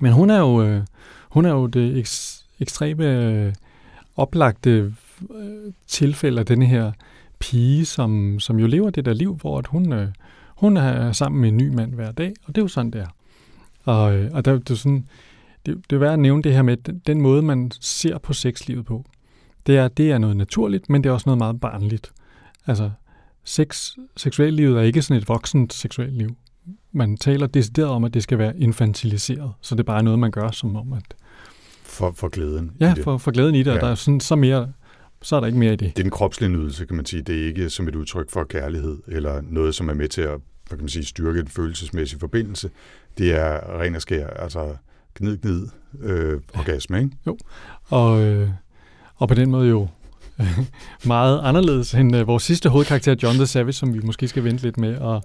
Men hun er jo, øh, hun er jo det eks, ekstreme øh, oplagte øh, tilfælde af denne her pige, som, som jo lever det der liv, hvor at hun, øh, hun er sammen med en ny mand hver dag, og det er jo sådan, det er. Og, øh, og der, det, er sådan, det, det er værd at nævne det her med den, den måde, man ser på sexlivet på. Det er, det er noget naturligt, men det er også noget meget barnligt. Altså, sex, seksuallivet er ikke sådan et voksent seksualliv. Man taler decideret om, at det skal være infantiliseret, så det er bare noget, man gør som om, at For, for glæden. i ja, for, for glæden i det. Ja. og der er sådan, så, mere, så er der ikke mere i det. Det er en kropslig nydelse, kan man sige. Det er ikke som et udtryk for kærlighed, eller noget, som er med til at hvad kan man sige, styrke en følelsesmæssig forbindelse. Det er ren og skær, altså gnid, gnid, øh, orgasme, ikke? Og, øh, og på den måde jo meget anderledes end øh, vores sidste hovedkarakter, John the Savage, som vi måske skal vente lidt med at,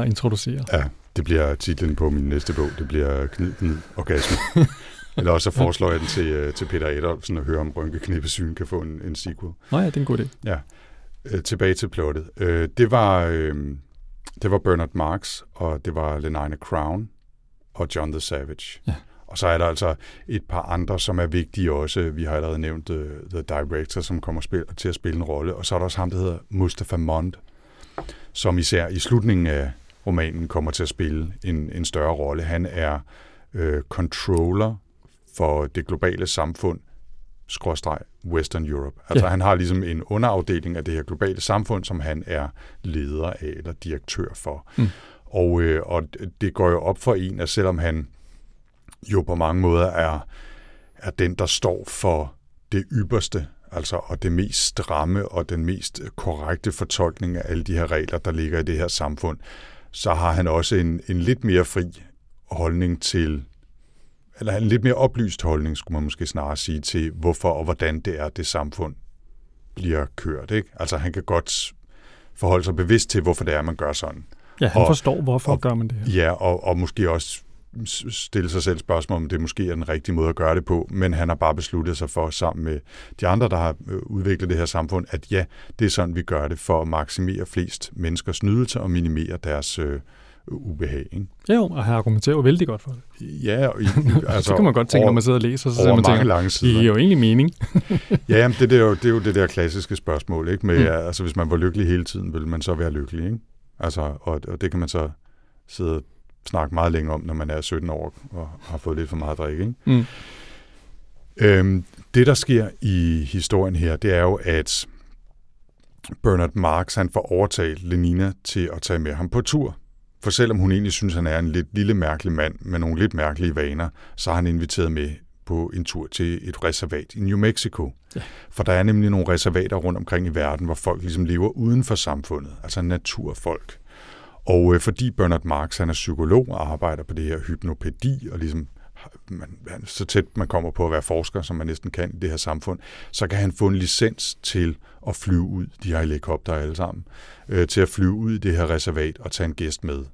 at introducere. Ja, det bliver titlen på min næste bog. Det bliver gnid, gnid, orgasme. Eller også så foreslår jeg den til, øh, til Peter Adolfsen at høre om Rynkeknippesyn kan få en, en sequel. Nå ja, det er en god idé. Øh, tilbage til plottet. Øh, det, var, øh, det var Bernard Marx, og det var Lenina Crown og John the Savage. Ja. Og så er der altså et par andre, som er vigtige også. Vi har allerede nævnt uh, The Director, som kommer spil, til at spille en rolle. Og så er der også ham, der hedder Mustafa Mond, som især i slutningen af romanen kommer til at spille en, en større rolle. Han er øh, controller for det globale samfund, skråstreg Western Europe. Altså Ja. han har ligesom en underafdeling af det her globale samfund, som han er leder af eller direktør for. Mm. Og, øh, og det går jo op for en, at selvom han jo på mange måder er, er den, der står for det ypperste, altså og det mest stramme og den mest korrekte fortolkning af alle de her regler, der ligger i det her samfund, så har han også en, en lidt mere fri holdning til, eller en lidt mere oplyst holdning, skulle man måske snarere sige, til hvorfor og hvordan det er, det samfund bliver kørt. Ikke? Altså han kan godt forholde sig bevidst til, hvorfor det er, man gør sådan. Ja, han Og- forstår, hvorfor og- gør man det her. Ja, og, og måske også stille sig selv spørgsmål, om det måske er den rigtige måde at gøre det på, men han har bare besluttet sig for, sammen med de andre, der har øh, udviklet det her samfund, at ja, det er sådan, vi gør det for at maksimere flest menneskers nydelse og minimere deres øh, ubehag. Ikke? Jo, og han argumenterer jo vældig godt for det. Ja, og, i- altså, så kan man godt tænke, over, når man sidder og læser, så sidder man tænker, lange det sider. giver jo egentlig mening. Ja, jamen, det, det, er jo, det er jo det der klassiske spørgsmål, ikke? Med, mm. altså, hvis man var lykkelig hele tiden, ville man så være lykkelig, ikke? Altså, og, og det kan man så sidde og snakke meget længe om, når man er 17 år og har fået lidt for meget drik, ikke? Mm. Øhm, det, der sker i historien her, det er jo, at Bernard Marx, han får overtalt Lenina til at tage med ham på tur. For selvom hun egentlig synes, han er en lidt lille mærkelig mand med nogle lidt mærkelige vaner, så har han inviteret med på en tur til et reservat i New Mexico. Ja. For der er nemlig nogle reservater rundt omkring i verden, hvor folk ligesom lever uden for samfundet, altså naturfolk. Og øh, fordi Bernard Marx han er psykolog og arbejder på det her hypnopædi, og ligesom man, så tæt man kommer på at være forsker, som man næsten kan i det her samfund, så kan han få en licens til at flyve ud, de har helikopter alle sammen, øh, til at flyve ud i det her reservat og tage en gæst med.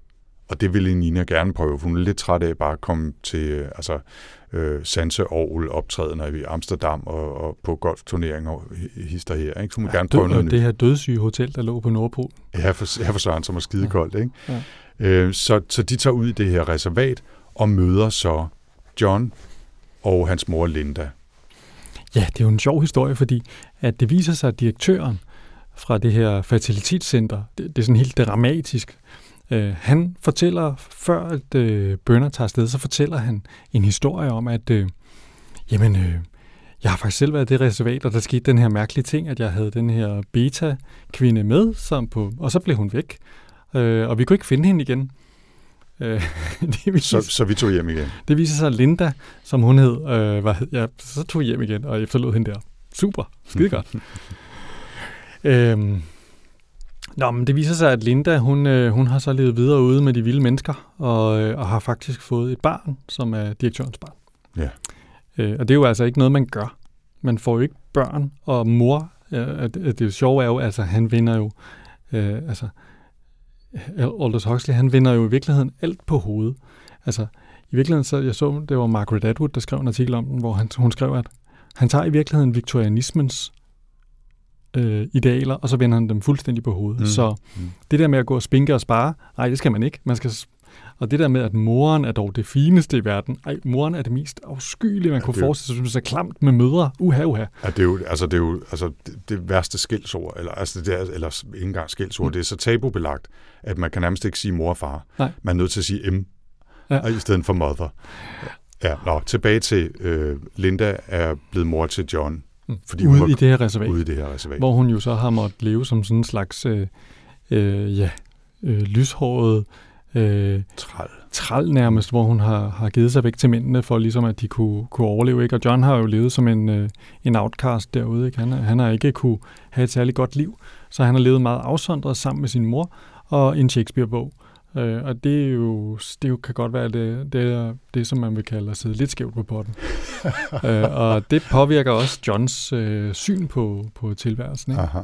Og det ville Nina gerne prøve, for hun er lidt træt af bare at komme til øh, altså, øh, Sanse Aarhus optrædener i Amsterdam og, og på golfturneringer og hister her. Ikke? Så hun vil gerne prøve Død, noget og nyt. det her dødssyge hotel, der lå på Nordpol. Ja, for, ja, for Søren, som er skidekoldt. Ikke? Ja. Øh, så, så de tager ud i det her reservat og møder så John og hans mor Linda. Ja, det er jo en sjov historie, fordi at det viser sig, at direktøren fra det her fertilitetscenter, det, det er sådan helt dramatisk, øh, han fortæller, før at øh, bønder tager afsted, så fortæller han en historie om, at øh, jamen, øh, jeg har faktisk selv været i det reservat, og der skete den her mærkelige ting, at jeg havde den her beta-kvinde med, som på, og så blev hun væk, øh, og vi kunne ikke finde hende igen. Øh, det, viser, Så, så vi tog hjem igen. det viser sig, at Linda, som hun hed, øh, var, ja, så tog hjem igen og efterlod hende der. Super, skide godt. øhm, nå, men det viser sig, at Linda, hun, øh, hun har så levet videre ude med de vilde mennesker, og, øh, og har faktisk fået et barn, som er direktørens barn. Ja. Øh, og det er jo altså ikke noget, man gør. Man får jo ikke børn, og mor, øh, at det sjove er jo, altså han vinder jo, øh, altså Aldous Huxley, han vinder jo i virkeligheden alt på hovedet. Altså, i virkeligheden, så jeg så, det var Margaret Atwood, der skrev en artikel om den, hvor han, hun skrev, at han tager i virkeligheden viktorianismens øh, idealer, og så vender han dem fuldstændig på hovedet. Mm. Så Mm. det der med at gå og spinke og spare, nej, det skal man ikke. Man skal, og det der med, at moren er dog det fineste i verden, ej, moren er det mest afskyelige, man Ja, kunne forestille sig, så klamt med mødre. Uha, uha. Ja, det er jo, altså, det, er jo altså, det, det værste skældsord, eller, altså, det er, eller ikke engang skældsord, Mm. det er så tabubelagt, at man kan nærmest ikke sige mor og far. Nej. Man er nødt til at sige M, Ja. i stedet for mother. Ja, nå, tilbage til, øh, Linda er blevet mor til John, Mm. Fordi hun Ude var- i det her reservat. ude i det her reservat. hvor hun jo så har måttet leve som sådan en slags øh, øh, ja, øh, lyshåret øh, Træl. træl nærmest, hvor hun har, har givet sig væk til mændene, for ligesom at de kunne, kunne overleve. Ikke? Og John har jo levet som en, øh, en outcast derude. Ikke? Han, han har ikke kunne have et særligt godt liv, så han har levet meget afsondret sammen med sin mor og en Shakespeare-bog. Øh, og det, er jo, det jo, kan godt være det, det, er det, som man vil kalde at sidde lidt skævt på potten. øh, og det påvirker også Johns øh, syn på, på tilværelsen. Ikke? Aha.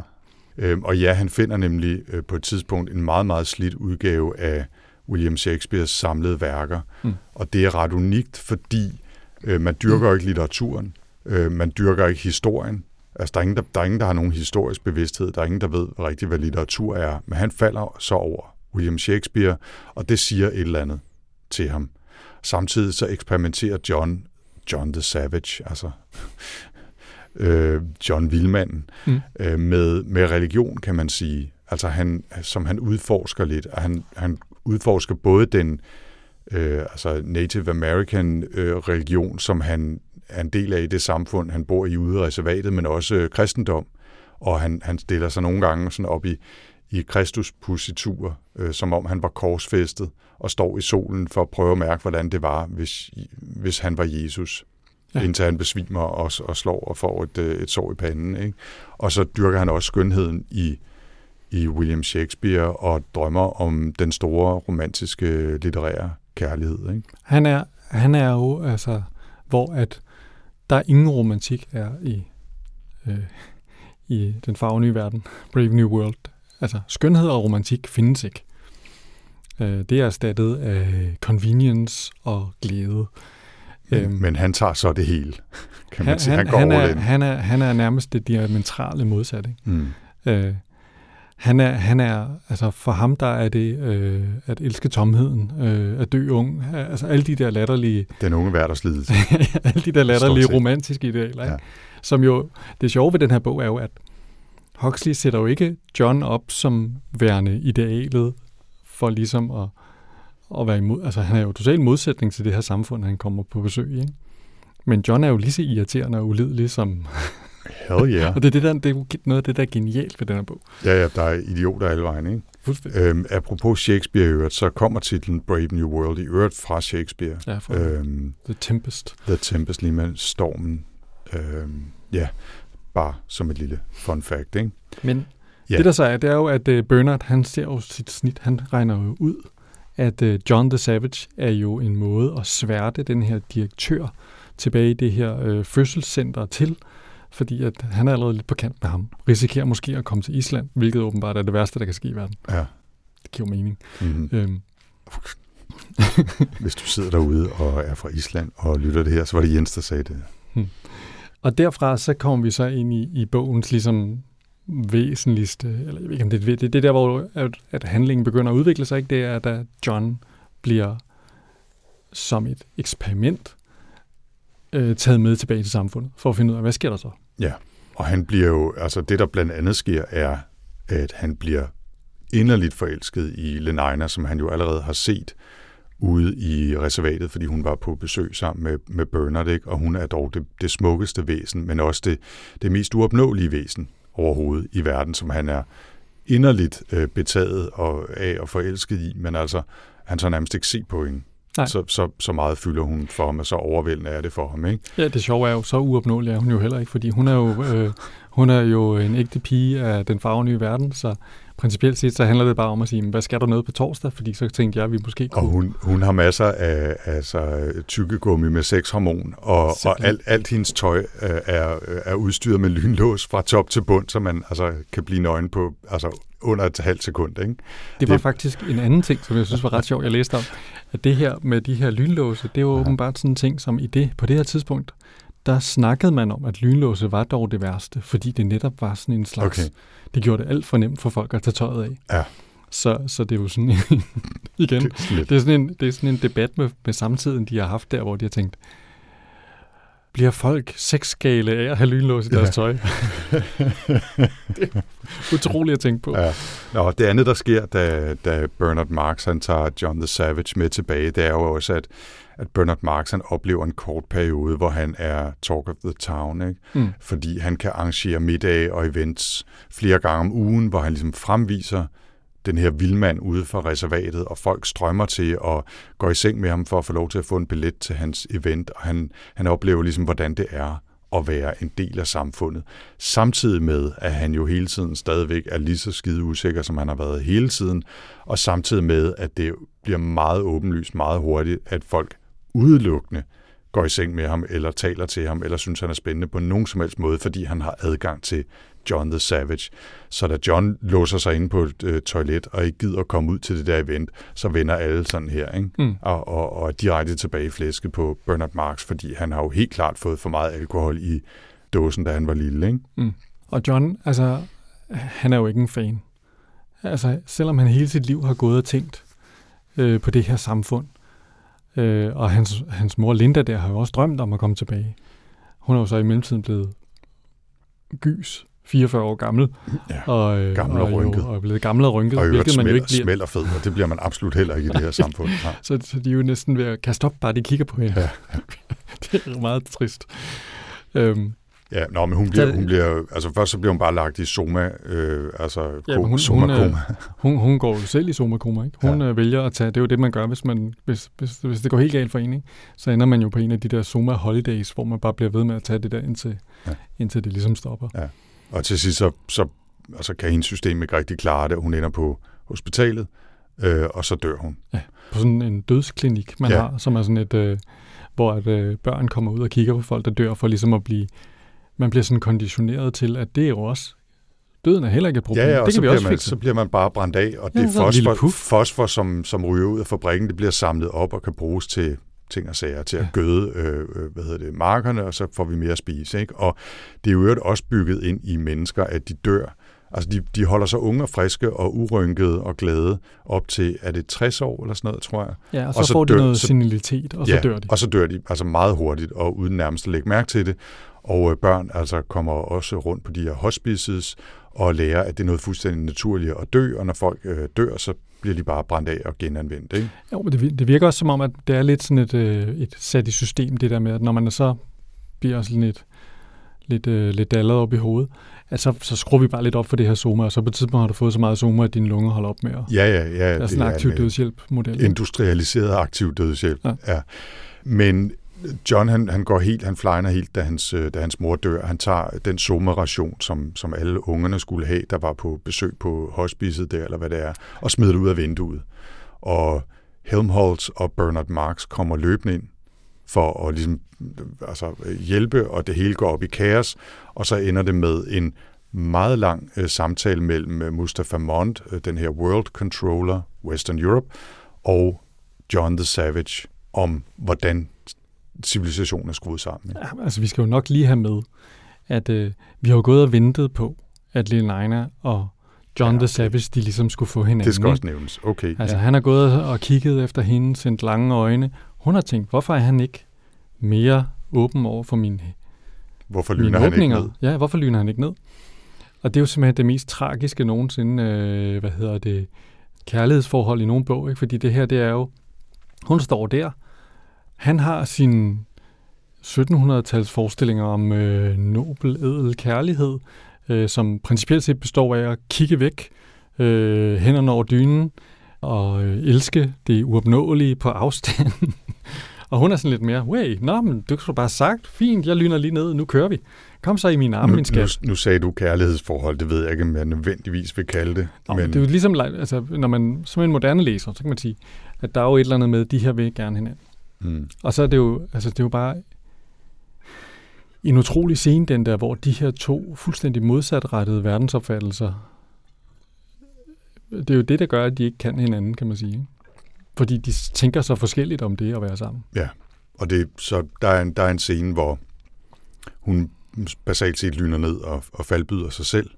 Øhm, og ja, han finder nemlig øh, på et tidspunkt en meget, meget slidt udgave af William Shakespeares samlede værker. Mm. Og det er ret unikt, fordi øh, man dyrker jo ikke litteraturen, øh, man dyrker ikke historien. Altså, der er, ingen, der, der er ingen, der har nogen historisk bevidsthed, der er ingen, der ved rigtigt, hvad litteratur er. Men han falder så over William Shakespeare, og det siger et eller andet til ham. Samtidig så eksperimenterer John, John the Savage, altså øh, John Vildmanden, Mm. øh, med, med religion, kan man sige. Altså han, som han udforsker lidt, og han, han udforsker både den øh, altså Native American øh, religion, som han er en del af i det samfund, han bor i ude i reservatet, men også øh, kristendom. Og han, han stiller sig nogle gange sådan op i, i Kristuspositur, øh, som om han var korsfæstet og står i solen for at prøve at mærke, hvordan det var, hvis, hvis han var Jesus. Ja. Ja. Indtil han besvimer og, og slår og får et, øh, et sår i panden. Ikke? Og så dyrker han også skønheden i, i William Shakespeare og drømmer om den store romantiske litterære kærlighed. Ikke? Han er, han er jo, altså, hvor at der er ingen romantik er i, øh, i den farvenye verden, Brave New World. Altså, skønhed og romantik findes ikke. Øh, det er erstattet af convenience og glæde. Men, Øhm, men han tager så det hele, kan man han, sige. Han går han, er, han, er, han er nærmest det diametrale modsatte. Ikke? Mm. Øh, han er, han er, altså for ham der er det øh, at elske tomheden, øh, at dø ung, altså alle de der latterlige, Den unge hverdagslidelse. alle de der latterlige romantiske idealer, ikke? Ja. som jo, det sjove ved den her bog er jo, at Huxley sætter jo ikke John op som værende idealet for ligesom at, at være imod, altså han er jo totalt modsætning til det her samfund, han kommer på besøg i, ikke? Men John er jo lige så irriterende og ulidelig som, Hell yeah. Og det er, det, der, det er noget af det, der er genialt ved den her bog. Ja, ja, der er idioter alle vejen, ikke? Fuldstændig. Øhm, apropos Shakespeare i øvrigt, så kommer titlen Brave New World i øvrigt fra Shakespeare. Ja, øh, Øhm, The Tempest. The Tempest, lige med stormen. Øhm, ja, bare som et lille fun fact, ikke? Men Ja. det der så er, det er jo, at uh, Bernard, han ser jo sit snit, han regner jo ud, at uh, John the Savage er jo en måde at sværte den her direktør tilbage i det her uh, fødselscenter til, fordi at han er allerede lidt på kant med ham. Risikerer måske at komme til Island, hvilket åbenbart er det værste, der kan ske i verden. Ja. Det giver mening. Mm-hmm. Øhm, Hvis du sidder derude og er fra Island og lytter det her, så var det Jens, der sagde det. Og derfra så kommer vi så ind i, i bogens ligesom væsentligste, eller jeg ved ikke om det er det, det er der, hvor at, at handlingen begynder at udvikle sig, ikke? det er, da John bliver som et eksperiment øh, taget med tilbage til samfundet, for at finde ud af, hvad sker der så? Ja, Og han bliver jo, altså det der blandt andet sker, er, at han bliver inderligt forelsket i Lenina, som han jo allerede har set ude i reservatet, fordi hun var på besøg sammen med, med Bernard, ikke? og hun er dog det, det smukkeste væsen, men også det, det mest uopnåelige væsen overhovedet i verden, som han er inderligt øh, betaget og, af og forelsket i, men altså, han så nærmest ikke se på hende. Nej. Så, så, så meget fylder hun for ham, og så overvældende er det for ham, ikke? Ja, det sjove er jo, så uopnåelig er hun jo heller ikke, fordi hun er jo, øh, hun er jo en ægte pige af den farvenye verden, så principielt set, så handler det bare om at sige, hvad skal der noget på torsdag? Fordi så tænkte jeg, at vi måske Og kunne... hun, hun har masser af altså, tykkegummi med sexhormon, og, og alt, alt hendes tøj øh, er, er udstyret med lynlås fra top til bund, så man altså, kan blive nøgen på altså, under et halvt sekund. Ikke? Det var Det- faktisk en anden ting, som jeg synes var ret sjovt, jeg læste om. At det her med de her lynlåse, det jo Ja. åbenbart sådan en ting, som i det, på det her tidspunkt, der snakkede man om, at lynlåse var dog det værste, fordi det netop var sådan en slags... Okay. Det gjorde det alt for nemt for folk at tage tøjet af. Ja. Så, så det er jo sådan en, igen, Det er sådan lidt. det er sådan en, det er sådan en debat med, med samtiden, de har haft der, hvor de har tænkt, bliver folk sexgale af at have lynlås i deres Ja. tøj? det er utroligt at tænke på. Ja. Nå, det andet, der sker, da, da Bernard Marx han tager John the Savage med tilbage, det er jo også, at, at Bernard Marx han oplever en kort periode, hvor han er talk of the town, ikke? Mm. fordi han kan arrangere middage og events flere gange om ugen, hvor han ligesom fremviser den her vildmand ude fra reservatet, og folk strømmer til og går i seng med ham for at få lov til at få en billet til hans event, og han, han oplever ligesom, hvordan det er at være en del af samfundet. Samtidig med, at han jo hele tiden stadigvæk er lige så skide usikker, som han har været hele tiden, og samtidig med, at det bliver meget åbenlyst meget hurtigt, at folk udelukkende går i seng med ham, eller taler til ham, eller synes, han er spændende på nogen som helst måde, fordi han har adgang til John the Savage. Så da John låser sig inde på et øh, toilet, og ikke gider komme ud til det der event, så vender alle sådan her, ikke? Mm. Og, og, og er direkte tilbage i flæsket på Bernard Marx, fordi han har jo helt klart fået for meget alkohol i dåsen, da han var lille, ikke? Og John, altså, han er jo ikke en fan. Altså, selvom han hele sit liv har gået og tænkt øh, på det her samfund, øh, og hans, hans mor Linda der har jo også drømt om at komme tilbage. Hun er jo så i mellemtiden blevet gys, 44 år gammel. Ja. Og, øh, Gammel og jo- rynket. Og er blevet gammel og rynket, Og øvrigt man jo ikke bliver. smelter fed, og det bliver man absolut heller ikke i det her samfund. Nej. Så, så de er jo næsten ved at kaste op, bare de kigger på hende. Ja, det er meget trist. Øhm, Ja, nå, men hun bliver, hun bliver, altså først så bliver hun bare lagt i soma, øh, altså Ja, hun- soma hun, øh. Hun, hun går jo selv i somakoma, ikke? Hun Ja. ja. øh, vælger at tage, det er jo det, man gør, hvis, man, hvis, hvis, hvis det går helt galt for en, ikke? Så ender man jo på en af de der Soma Holidays, hvor man bare bliver ved med at tage det der, indtil, Ja. ja. indtil det ligesom stopper. Og til sidst så, så altså, kan hendes system ikke rigtig klare det, hun ender på hospitalet, øh, og så dør hun. På sådan en dødsklinik, man Ja. ja. har, som er sådan et, øh, hvor at, øh, børn kommer ud og kigger på folk, der dør, for ligesom at blive, man bliver sådan konditioneret til, at det er jo også, døden er heller ikke et problem. Ja, ja, og det så, kan vi bliver også man, fikse. så bliver man bare brændt af, og Ja, det så er fosfor, fosfor som, som ryger ud af fabrikken, det bliver samlet op og kan bruges til ting og sager, til at gøde øh, øh, hvad hedder det, markerne, og så får vi mere at spise. Ikke? Og det er jo også bygget ind i mennesker, at de dør. Altså, de, de holder sig unge og friske og urynkede og glade op til, er det 60 år eller sådan noget, tror jeg? Ja, og så, og så får de dør- noget senilitet, og så dør de. og så dør de altså meget hurtigt og uden nærmest at lægge mærke til det. Og øh, børn altså kommer også rundt på de her hospices og lærer, at det er noget fuldstændig naturligt at dø, og når folk øh, dør, så bliver de bare brændt af og genanvendt. Ikke? Jo, men det, det virker også som om, at det er lidt sådan et, øh, et sat i system, det der med, at når man så bliver sådan et lidt, øh, lidt dallet op i hovedet, at så, så skruer vi bare lidt op for det her zoom, og så på et tidspunkt har du fået så meget zoom, at dine lunger holder op med at... Ja, ja, ja. Det er sådan en aktiv dødshjælp-model. Industrialiseret aktiv dødshjælp, ja. ja. Men John, han, han går helt, han flyner helt, da hans, øh, da hans mor dør. Han tager den sommerration, som, som alle ungerne skulle have, der var på besøg på hospicet der, eller hvad det er, og smider det ud af vinduet. Og Helmholtz og Bernard Marx kommer løbende ind for at ligesom, øh, altså, hjælpe, og det hele går op i kaos, og så ender det med en meget lang øh, samtale mellem øh, Mustafa Mond, øh, den her World Controller, Western Europe, og John the Savage om, hvordan civilisationen er skruet sammen. ikke? Ja, altså, vi skal jo nok lige have med, at øh, vi har jo gået og ventet på, at Lil Nina og John Ja, ja, okay. the Savage, de ligesom skulle få hinanden. Det skal ikke? også nævnes. Okay. Altså, han har gået og kigget efter hende, sendt lange øjne. Hun har tænkt, hvorfor er han ikke mere åben over for mine, Hvorfor mine lyner han ikke åbninger? ned? Ja, hvorfor lyner han ikke ned? Og det er jo simpelthen det mest tragiske nogensinde, øh, hvad hedder det, kærlighedsforhold i nogen bog, ikke? Fordi det her, det er jo, hun står der, han har sin 1700-tals forestillinger om øh, nobel, edel kærlighed, øh, som principielt set består af at kigge væk, øh, hænderne over dynen, og øh, elske det uopnåelige på afstand. og hun er sådan lidt mere, way, nå, men du skulle bare sagt, fint, jeg lyner lige ned, nu kører vi. Kom så i min arm, Nu, min nu, skat. nu sagde du kærlighedsforhold, det ved jeg ikke, om jeg nødvendigvis vil kalde det. Nå, men... Det er jo ligesom, altså, når man som en moderne læser, så kan man sige, at der er jo et eller andet med, de her vil gerne hinanden. Mm, Og så er det jo, altså, det er jo bare en utrolig scene, den der, hvor de her to fuldstændig modsatrettede verdensopfattelser, det er jo det, der gør, at de ikke kan hinanden, kan man sige. Fordi de tænker så forskelligt om det at være sammen. og det, så der er, en, der er en scene, hvor hun basalt set lyner ned og, og faldbyder sig selv.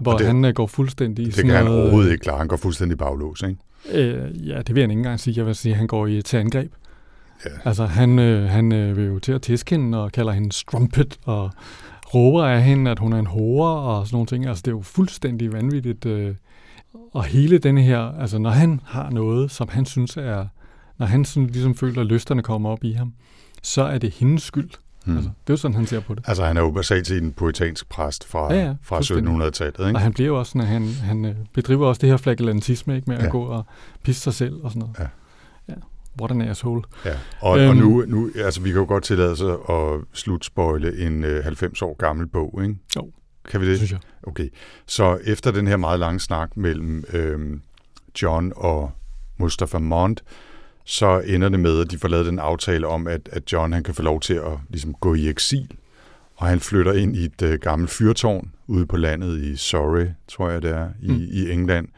Hvor det- det, han øh, går fuldstændig Det sådan kan han overhovedet ikke klare. Han går fuldstændig baglås, ikke? Øh, ja, det vil jeg ikke engang sige. Jeg vil sige, at han går i til angreb. Ja. Altså, han, øh, han øh, vil jo til at tæske hende og kalder hende strumpet og råber af hende, at hun er en hore og sådan nogle ting. Altså, det er jo fuldstændig vanvittigt. Øh. Og hele denne her, altså når han har noget, som han synes er, når han sådan ligesom føler, at lysterne kommer op i ham, så er det hendes skyld. Hmm. Mm. Altså, det er jo sådan, han ser på det. Altså, han er jo basalt set en poetansk præst fra, Ja, ja, fra fuldstændig. 1700-tallet, Og ikke? han bliver jo også sådan, at han, han øh, bedriver også det her flagellantisme, ikke, med at Ja. gå og pisse sig selv og sådan noget. Ja. What an asshole. Ja. Og, øhm, og nu, nu, altså, vi kan jo godt tillade sig at slutspoile en øh, 90 år gammel bog, ikke? Jo. Kan vi Det synes jeg. Okay. Så efter den her meget lange snak mellem øhm, John og Mustafa Mond, så ender det med, at de får lavet den aftale om, at, at John han kan få lov til at ligesom, gå i eksil. Og han flytter ind i et øh, gammelt fyrtårn ude på landet i Surrey, tror jeg det er, i, mm. i England.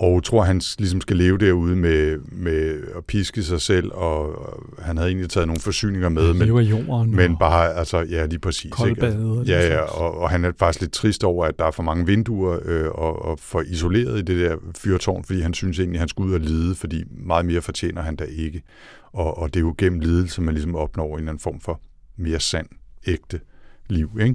Og tror, han ligesom skal leve derude med, med at piske sig selv, og, han havde egentlig taget nogle forsyninger med, men, jorden. men bare, altså, ja, lige præcis. ikke? koldbade. og Ja, ja, og, og han er faktisk lidt trist over, at der er for mange vinduer øh, og, og for isoleret i det der fyrtårn, fordi han synes egentlig, at han skal ud og lide, fordi meget mere fortjener han da ikke. Og, og det er jo gennem lidelse, man ligesom opnår en eller anden form for mere sand, ægte liv. Ikke?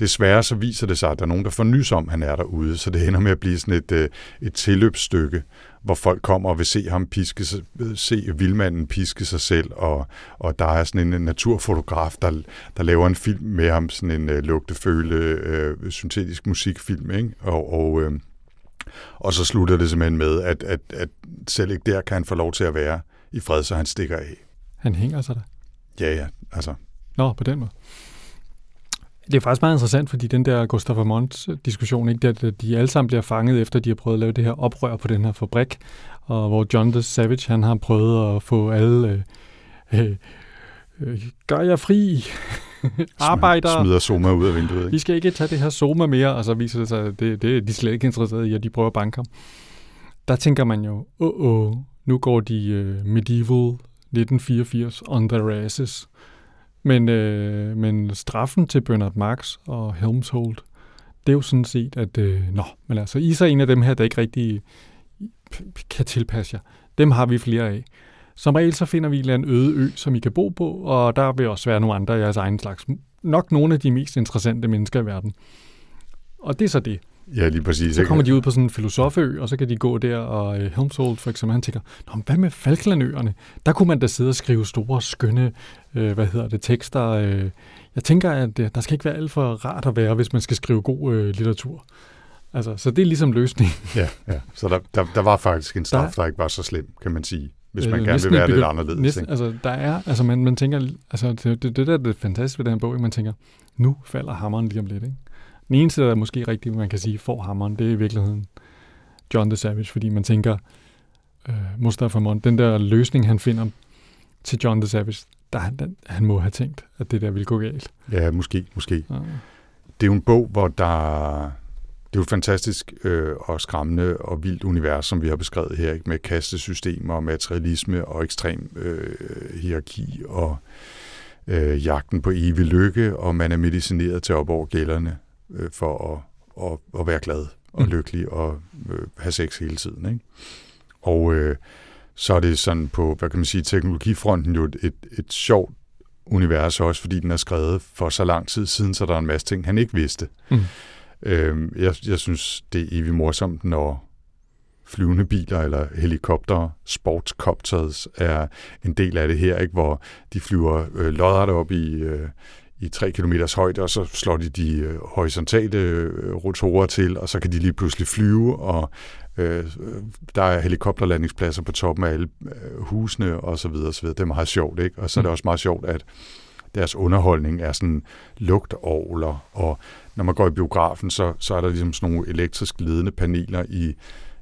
Desværre så viser det sig, at der er nogen, der får nys om, at han er derude, så det ender med at blive sådan et, øh, et tilløbsstykke, hvor folk kommer og vil se ham piske sig, se vildmanden piske sig selv, og, og der er sådan en naturfotograf, der, der laver en film med ham, sådan en øh, lugteføle, øh, syntetisk musikfilm, ikke? Og, og, øh, og så slutter det simpelthen med, at, at, at selv ikke der kan han få lov til at være i fred, så han stikker af. Han hænger sig der. Ja, ja, altså, Nå, på den måde. Det er faktisk meget interessant, fordi den der Gustav Monts diskussion, ikke, der, de alle sammen bliver fanget efter, de har prøvet at lave det her oprør på den her fabrik, og hvor John the Savage, han har prøvet at få alle, øh, øh, øh, gør jeg fri, arbejder, smider Soma ud af vinduet. vi Ikke? skal ikke tage det her Soma mere, og så viser det sig, at det, det er de slet ikke interesserede i, at de prøver at banke ham. Der tænker man jo, åh, oh, oh, nu går de øh, medieval 1984 on their asses. Men, øh, men straffen til Bernard Marx og Helmshold, det er jo sådan set, at øh, nå, men altså, I er så en af dem her, der ikke rigtig kan tilpasse jer. Dem har vi flere af. Som regel så finder vi en eller anden øde ø, som I kan bo på, og der vil også være nogle andre af jeres egen slags. Nok nogle af de mest interessante mennesker i verden. Og det er så det. Ja, lige præcis. Så ikke? kommer de ud på sådan en filosofø, og så kan de gå der, og øh, Helmsholt for eksempel, han tænker, Nå, hvad med Falklandøerne? Der kunne man da sidde og skrive store, skønne, øh, hvad hedder det, tekster. Øh. Jeg tænker, at øh, der skal ikke være alt for rart at være, hvis man skal skrive god øh, litteratur. Altså, så det er ligesom løsningen. Ja, ja. Så der, der, der var faktisk en straf, Der- der, ikke var så slem, kan man sige. Hvis man Øh, gerne vil være lidt anderledes. Næsten, ikke? altså, der er, altså man, man tænker, altså det, det, det der er det fantastiske ved den her bog, ikke? man tænker, nu falder hammeren lige om lidt. Ikke? Den eneste, der er måske rigtigt, man kan sige, får hammeren, det er i virkeligheden John the Savage, fordi man tænker, øh, Mustafa Mond, den der løsning, han finder til John the Savage, der, han, han må have tænkt, at det der ville gå galt. Ja, måske, måske. Ja. Det er jo en bog, hvor der... Det er jo et fantastisk øh, og skræmmende og vildt univers, som vi har beskrevet her, ikke? med kastesystemer og materialisme og ekstrem øh, hierarki og øh, jagten på evig lykke, og man er medicineret til op over gælderne øh, for at, at, at være glad og Mm. lykkelig og øh, have sex hele tiden. Ikke? Og øh, så er det sådan på, hvad kan man sige, teknologifronten jo et, et, et sjovt univers også, fordi den er skrevet for så lang tid siden, så der er en masse ting, han ikke vidste. Mm. Øhm, jeg, jeg synes, det er evigt morsomt, når flyvende biler eller helikopter, sportscopters er en del af det her, ikke? hvor de flyver øh, lodret op i, øh, i 3 km højde, og så slår de de øh, horisontale øh, rotorer til, og så kan de lige pludselig flyve, og øh, der er helikopterlandingspladser på toppen af alle øh, husene, og så videre, og så videre. Det er meget sjovt, ikke? Og så er det Mm. også meget sjovt, at deres underholdning er sådan lugtovler, og når man går i biografen, så, så er der ligesom sådan nogle elektrisk ledende paneler i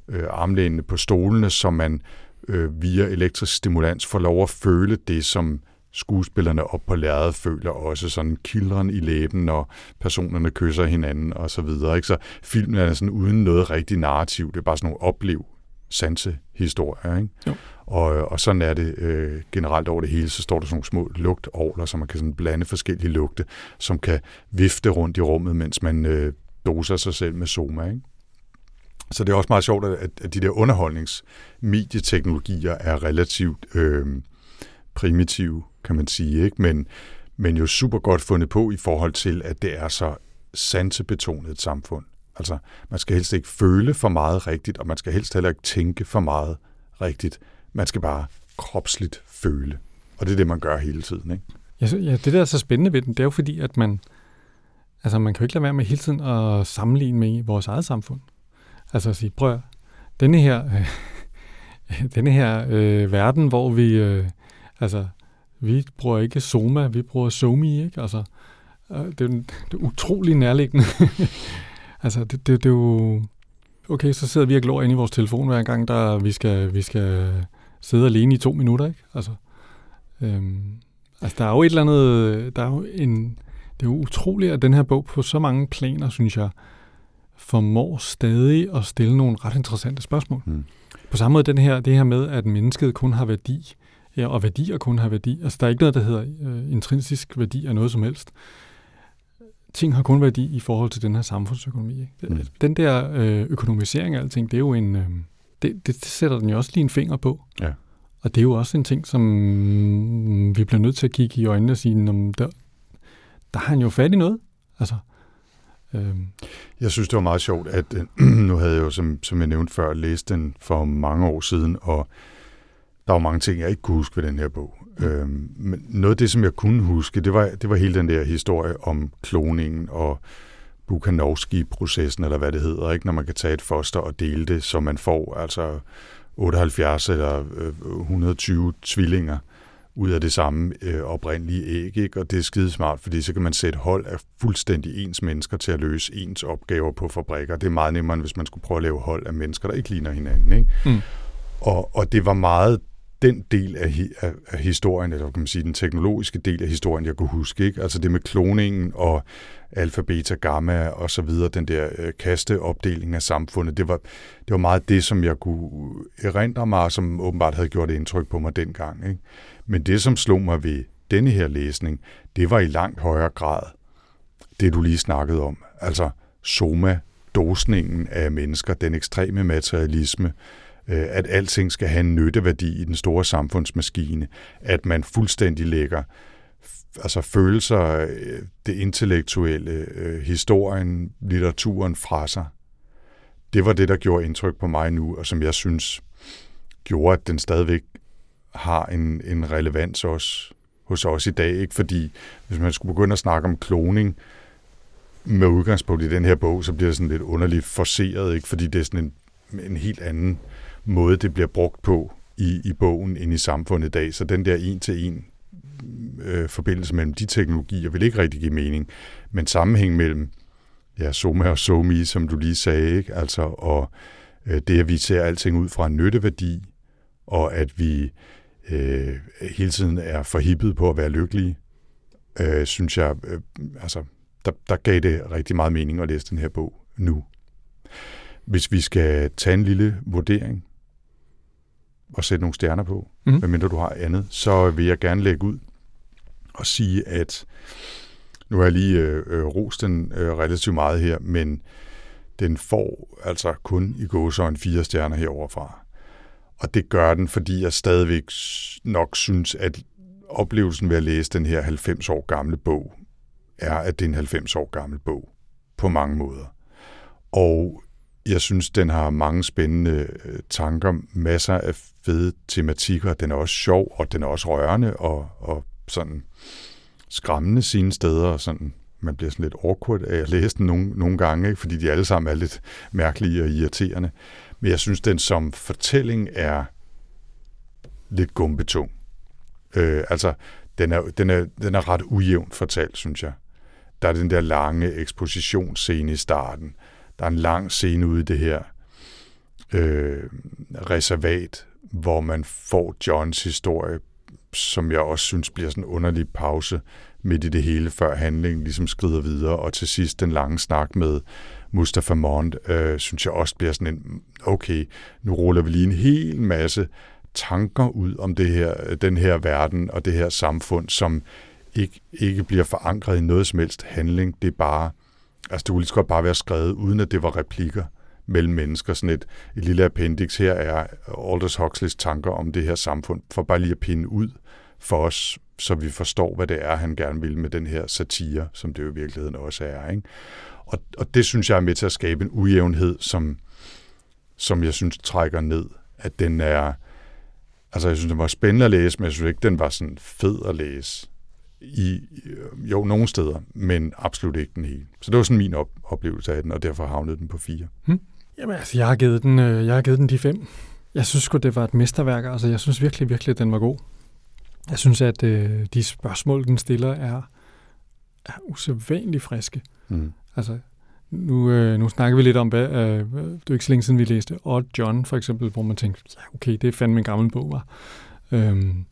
øh, armlænene på stolene, så man øh, via elektrisk stimulans får lov at føle det, som skuespillerne op på lærredet føler også sådan kildren i læben, når personerne kysser hinanden og så videre. Ikke? Så filmen er sådan uden noget rigtig narrativ. Det er bare sådan nogle oplev sansehistorier. Ikke? Jo. Og, og sådan er det øh, generelt over det hele. Så står der sådan nogle små lugtovler, så man kan sådan blande forskellige lugte, som kan vifte rundt i rummet, mens man øh, doser sig selv med Soma. Ikke? Så det er også meget sjovt, at, at de der underholdningsmedieteknologier er relativt øh, primitive, kan man sige, ikke? Men, men jo super godt fundet på i forhold til, at det er så sansebetonet et samfund. Altså, man skal helst ikke føle for meget rigtigt, og man skal helst heller ikke tænke for meget rigtigt. Man skal bare kropsligt føle. Og det er det, man gør hele tiden, ikke? Ja, ja, det der er så spændende ved den, det er jo fordi, at man, altså man kan jo ikke lade være med hele tiden at sammenligne med vores eget samfund. Altså at sige, prøv at, denne her, øh, denne her øh, verden, hvor vi, øh, altså, vi bruger ikke Soma, vi bruger Somi, ikke? Altså, øh, det, er, det er utrolig nærliggende. altså, det, det, det er jo, okay, så sidder vi og glor inde i vores telefon hver gang, der vi skal, vi skal sidde alene i to minutter, ikke? Altså, øhm, Altså, der er jo et eller andet, der er jo en, det er jo utroligt, at den her bog på så mange planer, synes jeg, formår stadig at stille nogle ret interessante spørgsmål. Mm. På samme måde den her, det her med, at mennesket kun har værdi, ja, og værdier kun har værdi. Altså, der er ikke noget, der hedder øh, intrinsisk værdi af noget som helst. Ting har kun værdi i forhold til den her samfundsøkonomi. Ikke? Mm. Den der øh, økonomisering af alting, det er jo en... Øh, det, det, det sætter den jo også lige en finger på. Ja. Og det er jo også en ting, som mm, vi bliver nødt til at kigge i øjnene og sige, "Nå, der, der har han jo fat i noget. Altså, øhm, Jeg synes, det var meget sjovt, at øh, nu havde jeg jo, som, som jeg nævnte før, læst den for mange år siden, og der var mange ting, jeg ikke kunne huske ved den her bog. Øhm, men noget af det, som jeg kunne huske, det var, det var hele den der historie om kloningen og Bukhanovski-processen, eller hvad det hedder, ikke? når man kan tage et foster og dele det, så man får altså 78 eller øh, 120 tvillinger ud af det samme øh, oprindelige æg. Ikke? Og det er skide smart, fordi så kan man sætte hold af fuldstændig ens mennesker til at løse ens opgaver på fabrikker. Det er meget nemmere, end hvis man skulle prøve at lave hold af mennesker, der ikke ligner hinanden. Ikke? Mm. Og, og det var meget den del af, af, af historien, eller kan man sige, den teknologiske del af historien, jeg kunne huske. Ikke? Altså det med kloningen og alfa, beta, gamma og så videre, den der øh, kasteopdeling af samfundet, det var, det var meget det, som jeg kunne erindre mig, som åbenbart havde gjort indtryk på mig dengang. Ikke? Men det, som slog mig ved denne her læsning, det var i langt højere grad det, du lige snakkede om. Altså soma, dosningen af mennesker, den ekstreme materialisme, øh, Øh, at alting skal have en nytteværdi i den store samfundsmaskine, at man fuldstændig lægger altså følelser, øh, det intellektuelle, øh, historien, litteraturen fra sig, det var det, der gjorde indtryk på mig nu, og som jeg synes gjorde, at den stadigvæk har en, en relevans også hos os i dag. Ikke? Fordi hvis man skulle begynde at snakke om kloning med udgangspunkt i den her bog, så bliver det sådan lidt underligt forceret, ikke? fordi det er sådan en, en helt anden måde, det bliver brugt på i, i bogen end i samfundet i dag. Så den der en-til-en øh, forbindelse mellem de teknologier vil ikke rigtig give mening. Men sammenhæng mellem ja, Soma og Somi, som du lige sagde, ikke? Altså, og øh, det, at vi ser alting ud fra en nytteværdi, og at vi øh, hele tiden er forhippet på at være lykkelige, øh, synes jeg, øh, altså, der, der gav det rigtig meget mening at læse den her bog nu. Hvis vi skal tage en lille vurdering og sætte nogle stjerner på, mm. medmindre du har andet, så vil jeg gerne lægge ud og sige, at nu har jeg lige øh, øh, rost den øh, relativt meget her, men den får altså kun i gåsøjne fire stjerner heroverfra. Og det gør den, fordi jeg stadigvæk nok synes, at oplevelsen ved at læse den her 90 år gamle bog, er, at det er en 90 år gammel bog på mange måder. Og jeg synes, den har mange spændende øh, tanker, masser af fede tematikker. Den er også sjov, og den er også rørende og, og sådan skræmmende sine steder. Og sådan, man bliver sådan lidt awkward af at læse den nogle, nogle gange, ikke? fordi de alle sammen er lidt mærkelige og irriterende. Men jeg synes, den som fortælling er lidt gumbetung. Øh, altså, den er, den, er, den er ret ujævnt fortalt, synes jeg. Der er den der lange ekspositionsscene i starten. Der er en lang scene ude i det her øh, reservat, hvor man får Johns historie, som jeg også synes bliver sådan en underlig pause midt i det hele, før handlingen ligesom skrider videre. Og til sidst den lange snak med Mustafa Mond, øh, synes jeg også bliver sådan en, okay, nu ruller vi lige en hel masse tanker ud om det her, den her verden og det her samfund, som ikke, ikke bliver forankret i noget som helst handling. Det er bare, altså det kunne lige så godt bare være skrevet, uden at det var replikker mellem mennesker. Sådan et, et lille appendix her er Aldous Huxleys tanker om det her samfund, for bare lige at pinde ud for os, så vi forstår, hvad det er, han gerne vil med den her satire, som det jo i virkeligheden også er. Ikke? Og, og det synes jeg er med til at skabe en ujævnhed, som, som jeg synes trækker ned. At den er, altså jeg synes, den var spændende at læse, men jeg synes ikke, den var sådan fed at læse i, øh, jo, nogle steder, men absolut ikke den hele. Så det var sådan min op- oplevelse af den, og derfor havnede den på fire. Hmm. Jamen altså, jeg har givet den, øh, jeg har givet den de fem. Jeg synes sgu, det var et mesterværk. Altså, jeg synes virkelig, virkelig, at den var god. Jeg synes, at øh, de spørgsmål, den stiller, er, er usædvanligt friske. Mm. Altså, nu, øh, nu snakker vi lidt om, hvad, øh, det er ikke så længe siden, vi læste Odd John, for eksempel, hvor man tænkte, ja, okay, det er fandme en gammel bog, var. Øhm,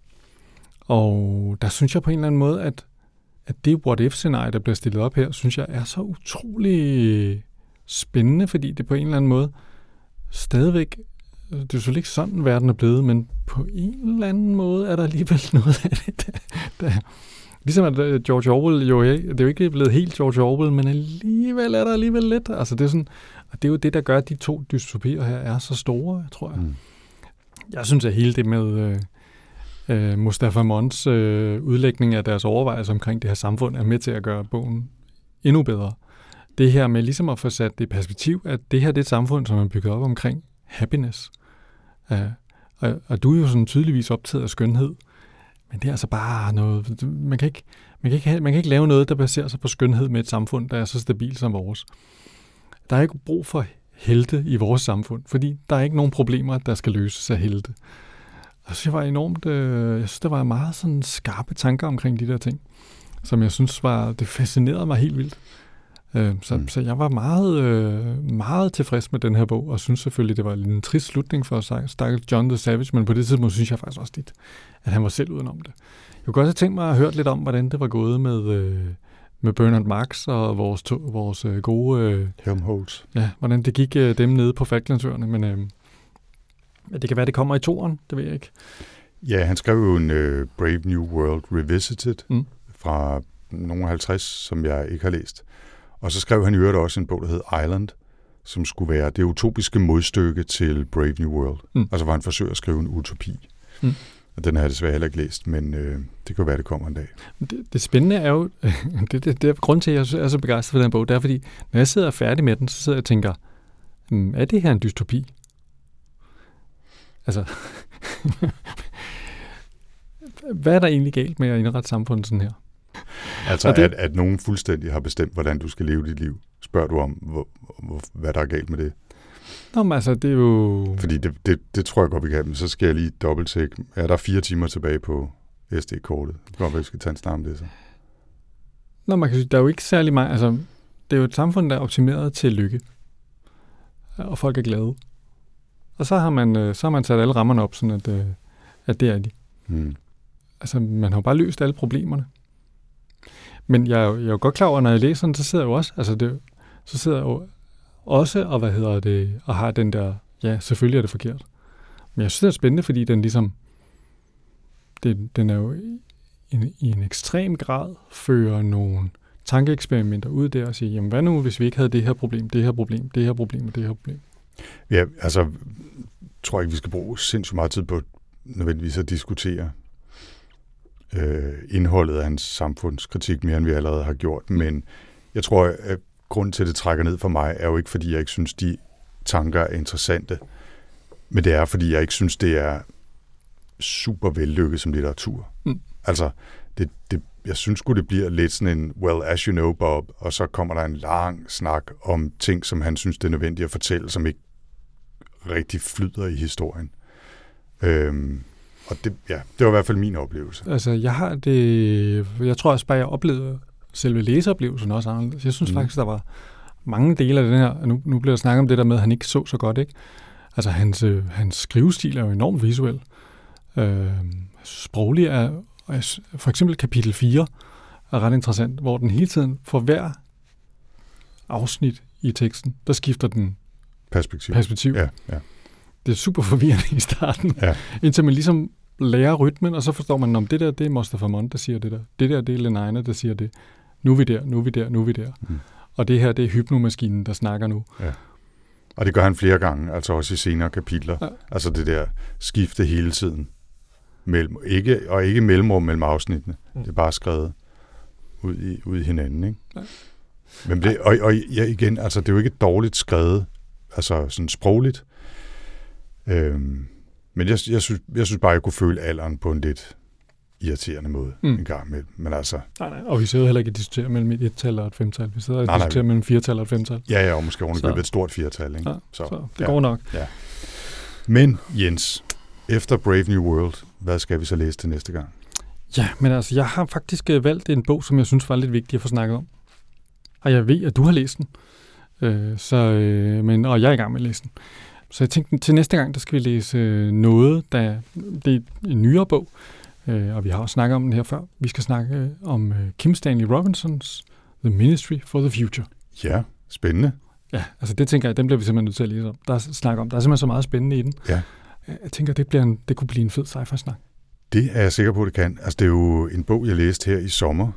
og der synes jeg på en eller anden måde, at, at det what-if-scenarie, der bliver stillet op her, synes jeg er så utrolig spændende, fordi det på en eller anden måde stadigvæk, det er selvfølgelig ikke sådan, verden er blevet, men på en eller anden måde er der alligevel noget af det, der, der Ligesom at øh, George Orwell jo, det er jo ikke blevet helt George Orwell, men alligevel er der alligevel lidt. Altså det er sådan, og det er jo det, der gør, at de to dystopier her er så store, tror jeg. Mm. Jeg synes, at hele det med, øh, øh, Mustafa Mons øh, udlægning af deres overvejelser omkring det her samfund er med til at gøre bogen endnu bedre. Det her med ligesom at få sat det i perspektiv, at det her det er et samfund, som er bygget op omkring happiness. Uh, og, og du er jo sådan tydeligvis optaget af skønhed, men det er altså bare noget, man kan, ikke, man, kan ikke, man kan ikke lave noget, der baserer sig på skønhed med et samfund, der er så stabilt som vores. Der er ikke brug for helte i vores samfund, fordi der er ikke nogen problemer, der skal løses af helte. Og så jeg var enormt, øh, jeg synes, der var meget sådan skarpe tanker omkring de der ting, som jeg synes var, det fascinerede mig helt vildt. Øh, så, mm. så jeg var meget, øh, meget tilfreds med den her bog, og synes selvfølgelig, det var en trist slutning for stakkels John the Savage, men på det tidspunkt synes jeg faktisk også lidt, at han var selv udenom det. Jeg kunne godt have tænkt mig at høre lidt om, hvordan det var gået med, øh, med Bernard Marx og vores, to, vores øh, gode... Øh, Helmholtz. Ja, hvordan det gik øh, dem nede på Falklandsøerne, men... Øh, det kan være, det kommer i toren, det ved jeg ikke. Ja, han skrev jo en uh, Brave New World Revisited mm. fra nogle 50, som jeg ikke har læst. Og så skrev han i øvrigt også en bog, der hed Island, som skulle være det utopiske modstykke til Brave New World. Mm. Altså hvor han forsøger at skrive en utopi. Mm. Og den har jeg desværre heller ikke læst, men øh, det kan være, det kommer en dag. Det, det spændende er jo, det, det, det er grund til, at jeg er så begejstret for den bog, det er fordi, når jeg sidder færdig med den, så sidder jeg og tænker, hmm, er det her en dystopi? Altså, hvad er der egentlig galt med at indrette samfundet sådan her? Altså, Og det- at, at nogen fuldstændig har bestemt, hvordan du skal leve dit liv. Spørger du om, hvor, hvor, hvad der er galt med det? Nå, men altså, det er jo... Fordi det, det, det tror jeg godt, vi kan. Men så skal jeg lige dobbelttjekke. Er der fire timer tilbage på SD-kortet? Det kan godt vi skal tage en snak om det så. Nå, man kan sige, der er jo ikke særlig meget... Altså, det er jo et samfund, der er optimeret til lykke. Og folk er glade. Og så har man, øh, så har man sat alle rammerne op, sådan at, øh, at det er de. Hmm. Altså, man har jo bare løst alle problemerne. Men jeg er, jo, jeg er jo godt klar over, når jeg læser den, så sidder jeg jo også, altså det, så sidder jeg jo også, og hvad hedder det, og har den der, ja, selvfølgelig er det forkert. Men jeg synes, det er spændende, fordi den ligesom, det, den er jo i en, i en ekstrem grad fører nogle tankeeksperimenter ud der og siger, jamen hvad nu, hvis vi ikke havde det her problem, det her problem, det her problem og det her problem? Ja, altså, jeg tror ikke, vi skal bruge sindssygt meget tid på nødvendigvis at diskutere øh, indholdet af hans samfundskritik mere, end vi allerede har gjort. Men jeg tror, at grunden til, at det trækker ned for mig, er jo ikke, fordi jeg ikke synes, de tanker er interessante. Men det er, fordi jeg ikke synes, det er super vellykket som litteratur. Mm. Altså, det, det, jeg synes sgu, det bliver lidt sådan en, well, as you know, Bob, og så kommer der en lang snak om ting, som han synes, det er nødvendigt at fortælle, som ikke rigtig flyder i historien. Øhm, og det, ja, det var i hvert fald min oplevelse. Altså, jeg har det... Jeg tror også bare, jeg oplevede selve læseoplevelsen også anderledes. Jeg synes Mm. faktisk, der var mange dele af den her... Nu, nu bliver der snakket om det der med, at han ikke så så godt, ikke? Altså, hans, øh, hans skrivestil er jo enormt visuel. Øh, sproglig er... For eksempel kapitel 4 er ret interessant, hvor den hele tiden for hver afsnit i teksten, der skifter den Perspektiv. perspektiv. Ja, ja. Det er super forvirrende i starten, Ja. indtil man ligesom lærer rytmen, og så forstår man, om det der, det er Mustafa Mond, der siger det der. Det der, det er Lenaina, der siger det. Nu er vi der, nu er vi der, nu er vi der. Mm. Og det her, det er hypnomaskinen, der snakker nu. Og det gør han flere gange, altså også i senere kapitler. Ja. Ja. Altså det der skifte hele tiden. Mellem, ikke, og ikke mellemrum mellem afsnittene. Mm. Det er bare skrevet ud i, ud i hinanden. Ikke? Ja. Men det, og, og ja, igen, altså det er jo ikke dårligt skrevet, altså sådan sprogligt. Øhm, men jeg, jeg, synes, jeg synes bare, jeg kunne føle alderen på en lidt irriterende måde mm. En gang imellem. Men altså, Nej, nej. Og vi sidder heller ikke og diskuterer mellem et et-tal og et femtal. Vi sidder og Nej, nej. diskuterer mellem fire-tal og et femtal. ja, ja, og måske ovenikøbet et stort firtal. Ikke? Ja, Så, Så det ja. går nok. Men Jens, efter Brave New World, hvad skal vi så læse til næste gang? Ja, men altså, jeg har faktisk øh, valgt en bog, som jeg synes var lidt vigtig at få snakket om. Og jeg ved, at du har læst den. Øh, så, øh, men, og jeg er i gang med at læse den. Så jeg tænkte, til næste gang, der skal vi læse øh, noget, der det er en nyere bog. Øh, og vi har også snakket om den her før. Vi skal snakke øh, om Kim Stanley Robinsons The Ministry for the Future. Ja, spændende. Ja, altså det tænker jeg, den bliver vi simpelthen nødt til at læse om. Der er snak om. Der er simpelthen så meget spændende i den. Ja. Jeg tænker, det, bliver en, det kunne blive en fed sci-fi-snak. Det er jeg sikker på, det kan. Altså, det er jo en bog, jeg læste her i sommer,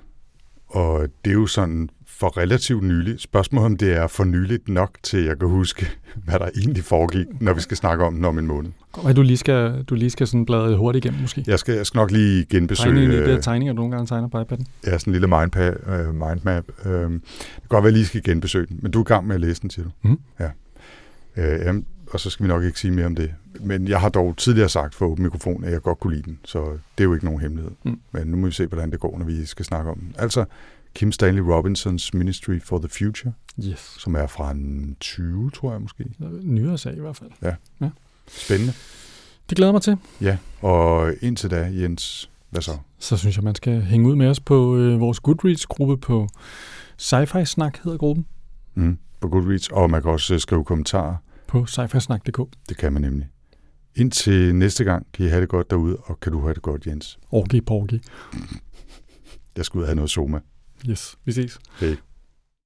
og det er jo sådan for relativt nyligt. Spørgsmålet om det er for nyligt nok til, at jeg kan huske, hvad der egentlig foregik, når vi skal snakke om den om en måned. Og du lige skal, du lige skal sådan bladre hurtigt igennem måske. Jeg skal, jeg skal nok lige genbesøge Tegne de øh, der tegninger, du nogle gange tegner på iPad'en. ja, sådan en lille mindpa- øh, mindmap. Øh, det kan godt være, at jeg lige skal genbesøge den, men du er i gang med at læse den, siger du? Mhm. Ja. Øh, jamen, og så skal vi nok ikke sige mere om det. Men jeg har dog tidligere sagt for åben mikrofon, at jeg godt kunne lide den, så det er jo ikke nogen hemmelighed. Mm. Men nu må vi se, hvordan det går, når vi skal snakke om den. Altså, Kim Stanley Robinsons Ministry for the Future, Yes. som er fra en 20, tror jeg måske. Nyere sag i hvert fald. Spændende. Det glæder mig til. Ja, og indtil da, Jens, hvad så? Så synes jeg, man skal hænge ud med os på øh, vores Goodreads-gruppe på Sci-Fi Snak, hedder gruppen, Mm, på Goodreads, og man kan også øh, skrive kommentarer. på sci-fi-snak.dk. Det kan man nemlig. Indtil næste gang, kan I have det godt derude, og kan du have det godt, Jens. Orgi Porgi. Jeg skal ud og have noget soma. Yes, vi ses. Hej.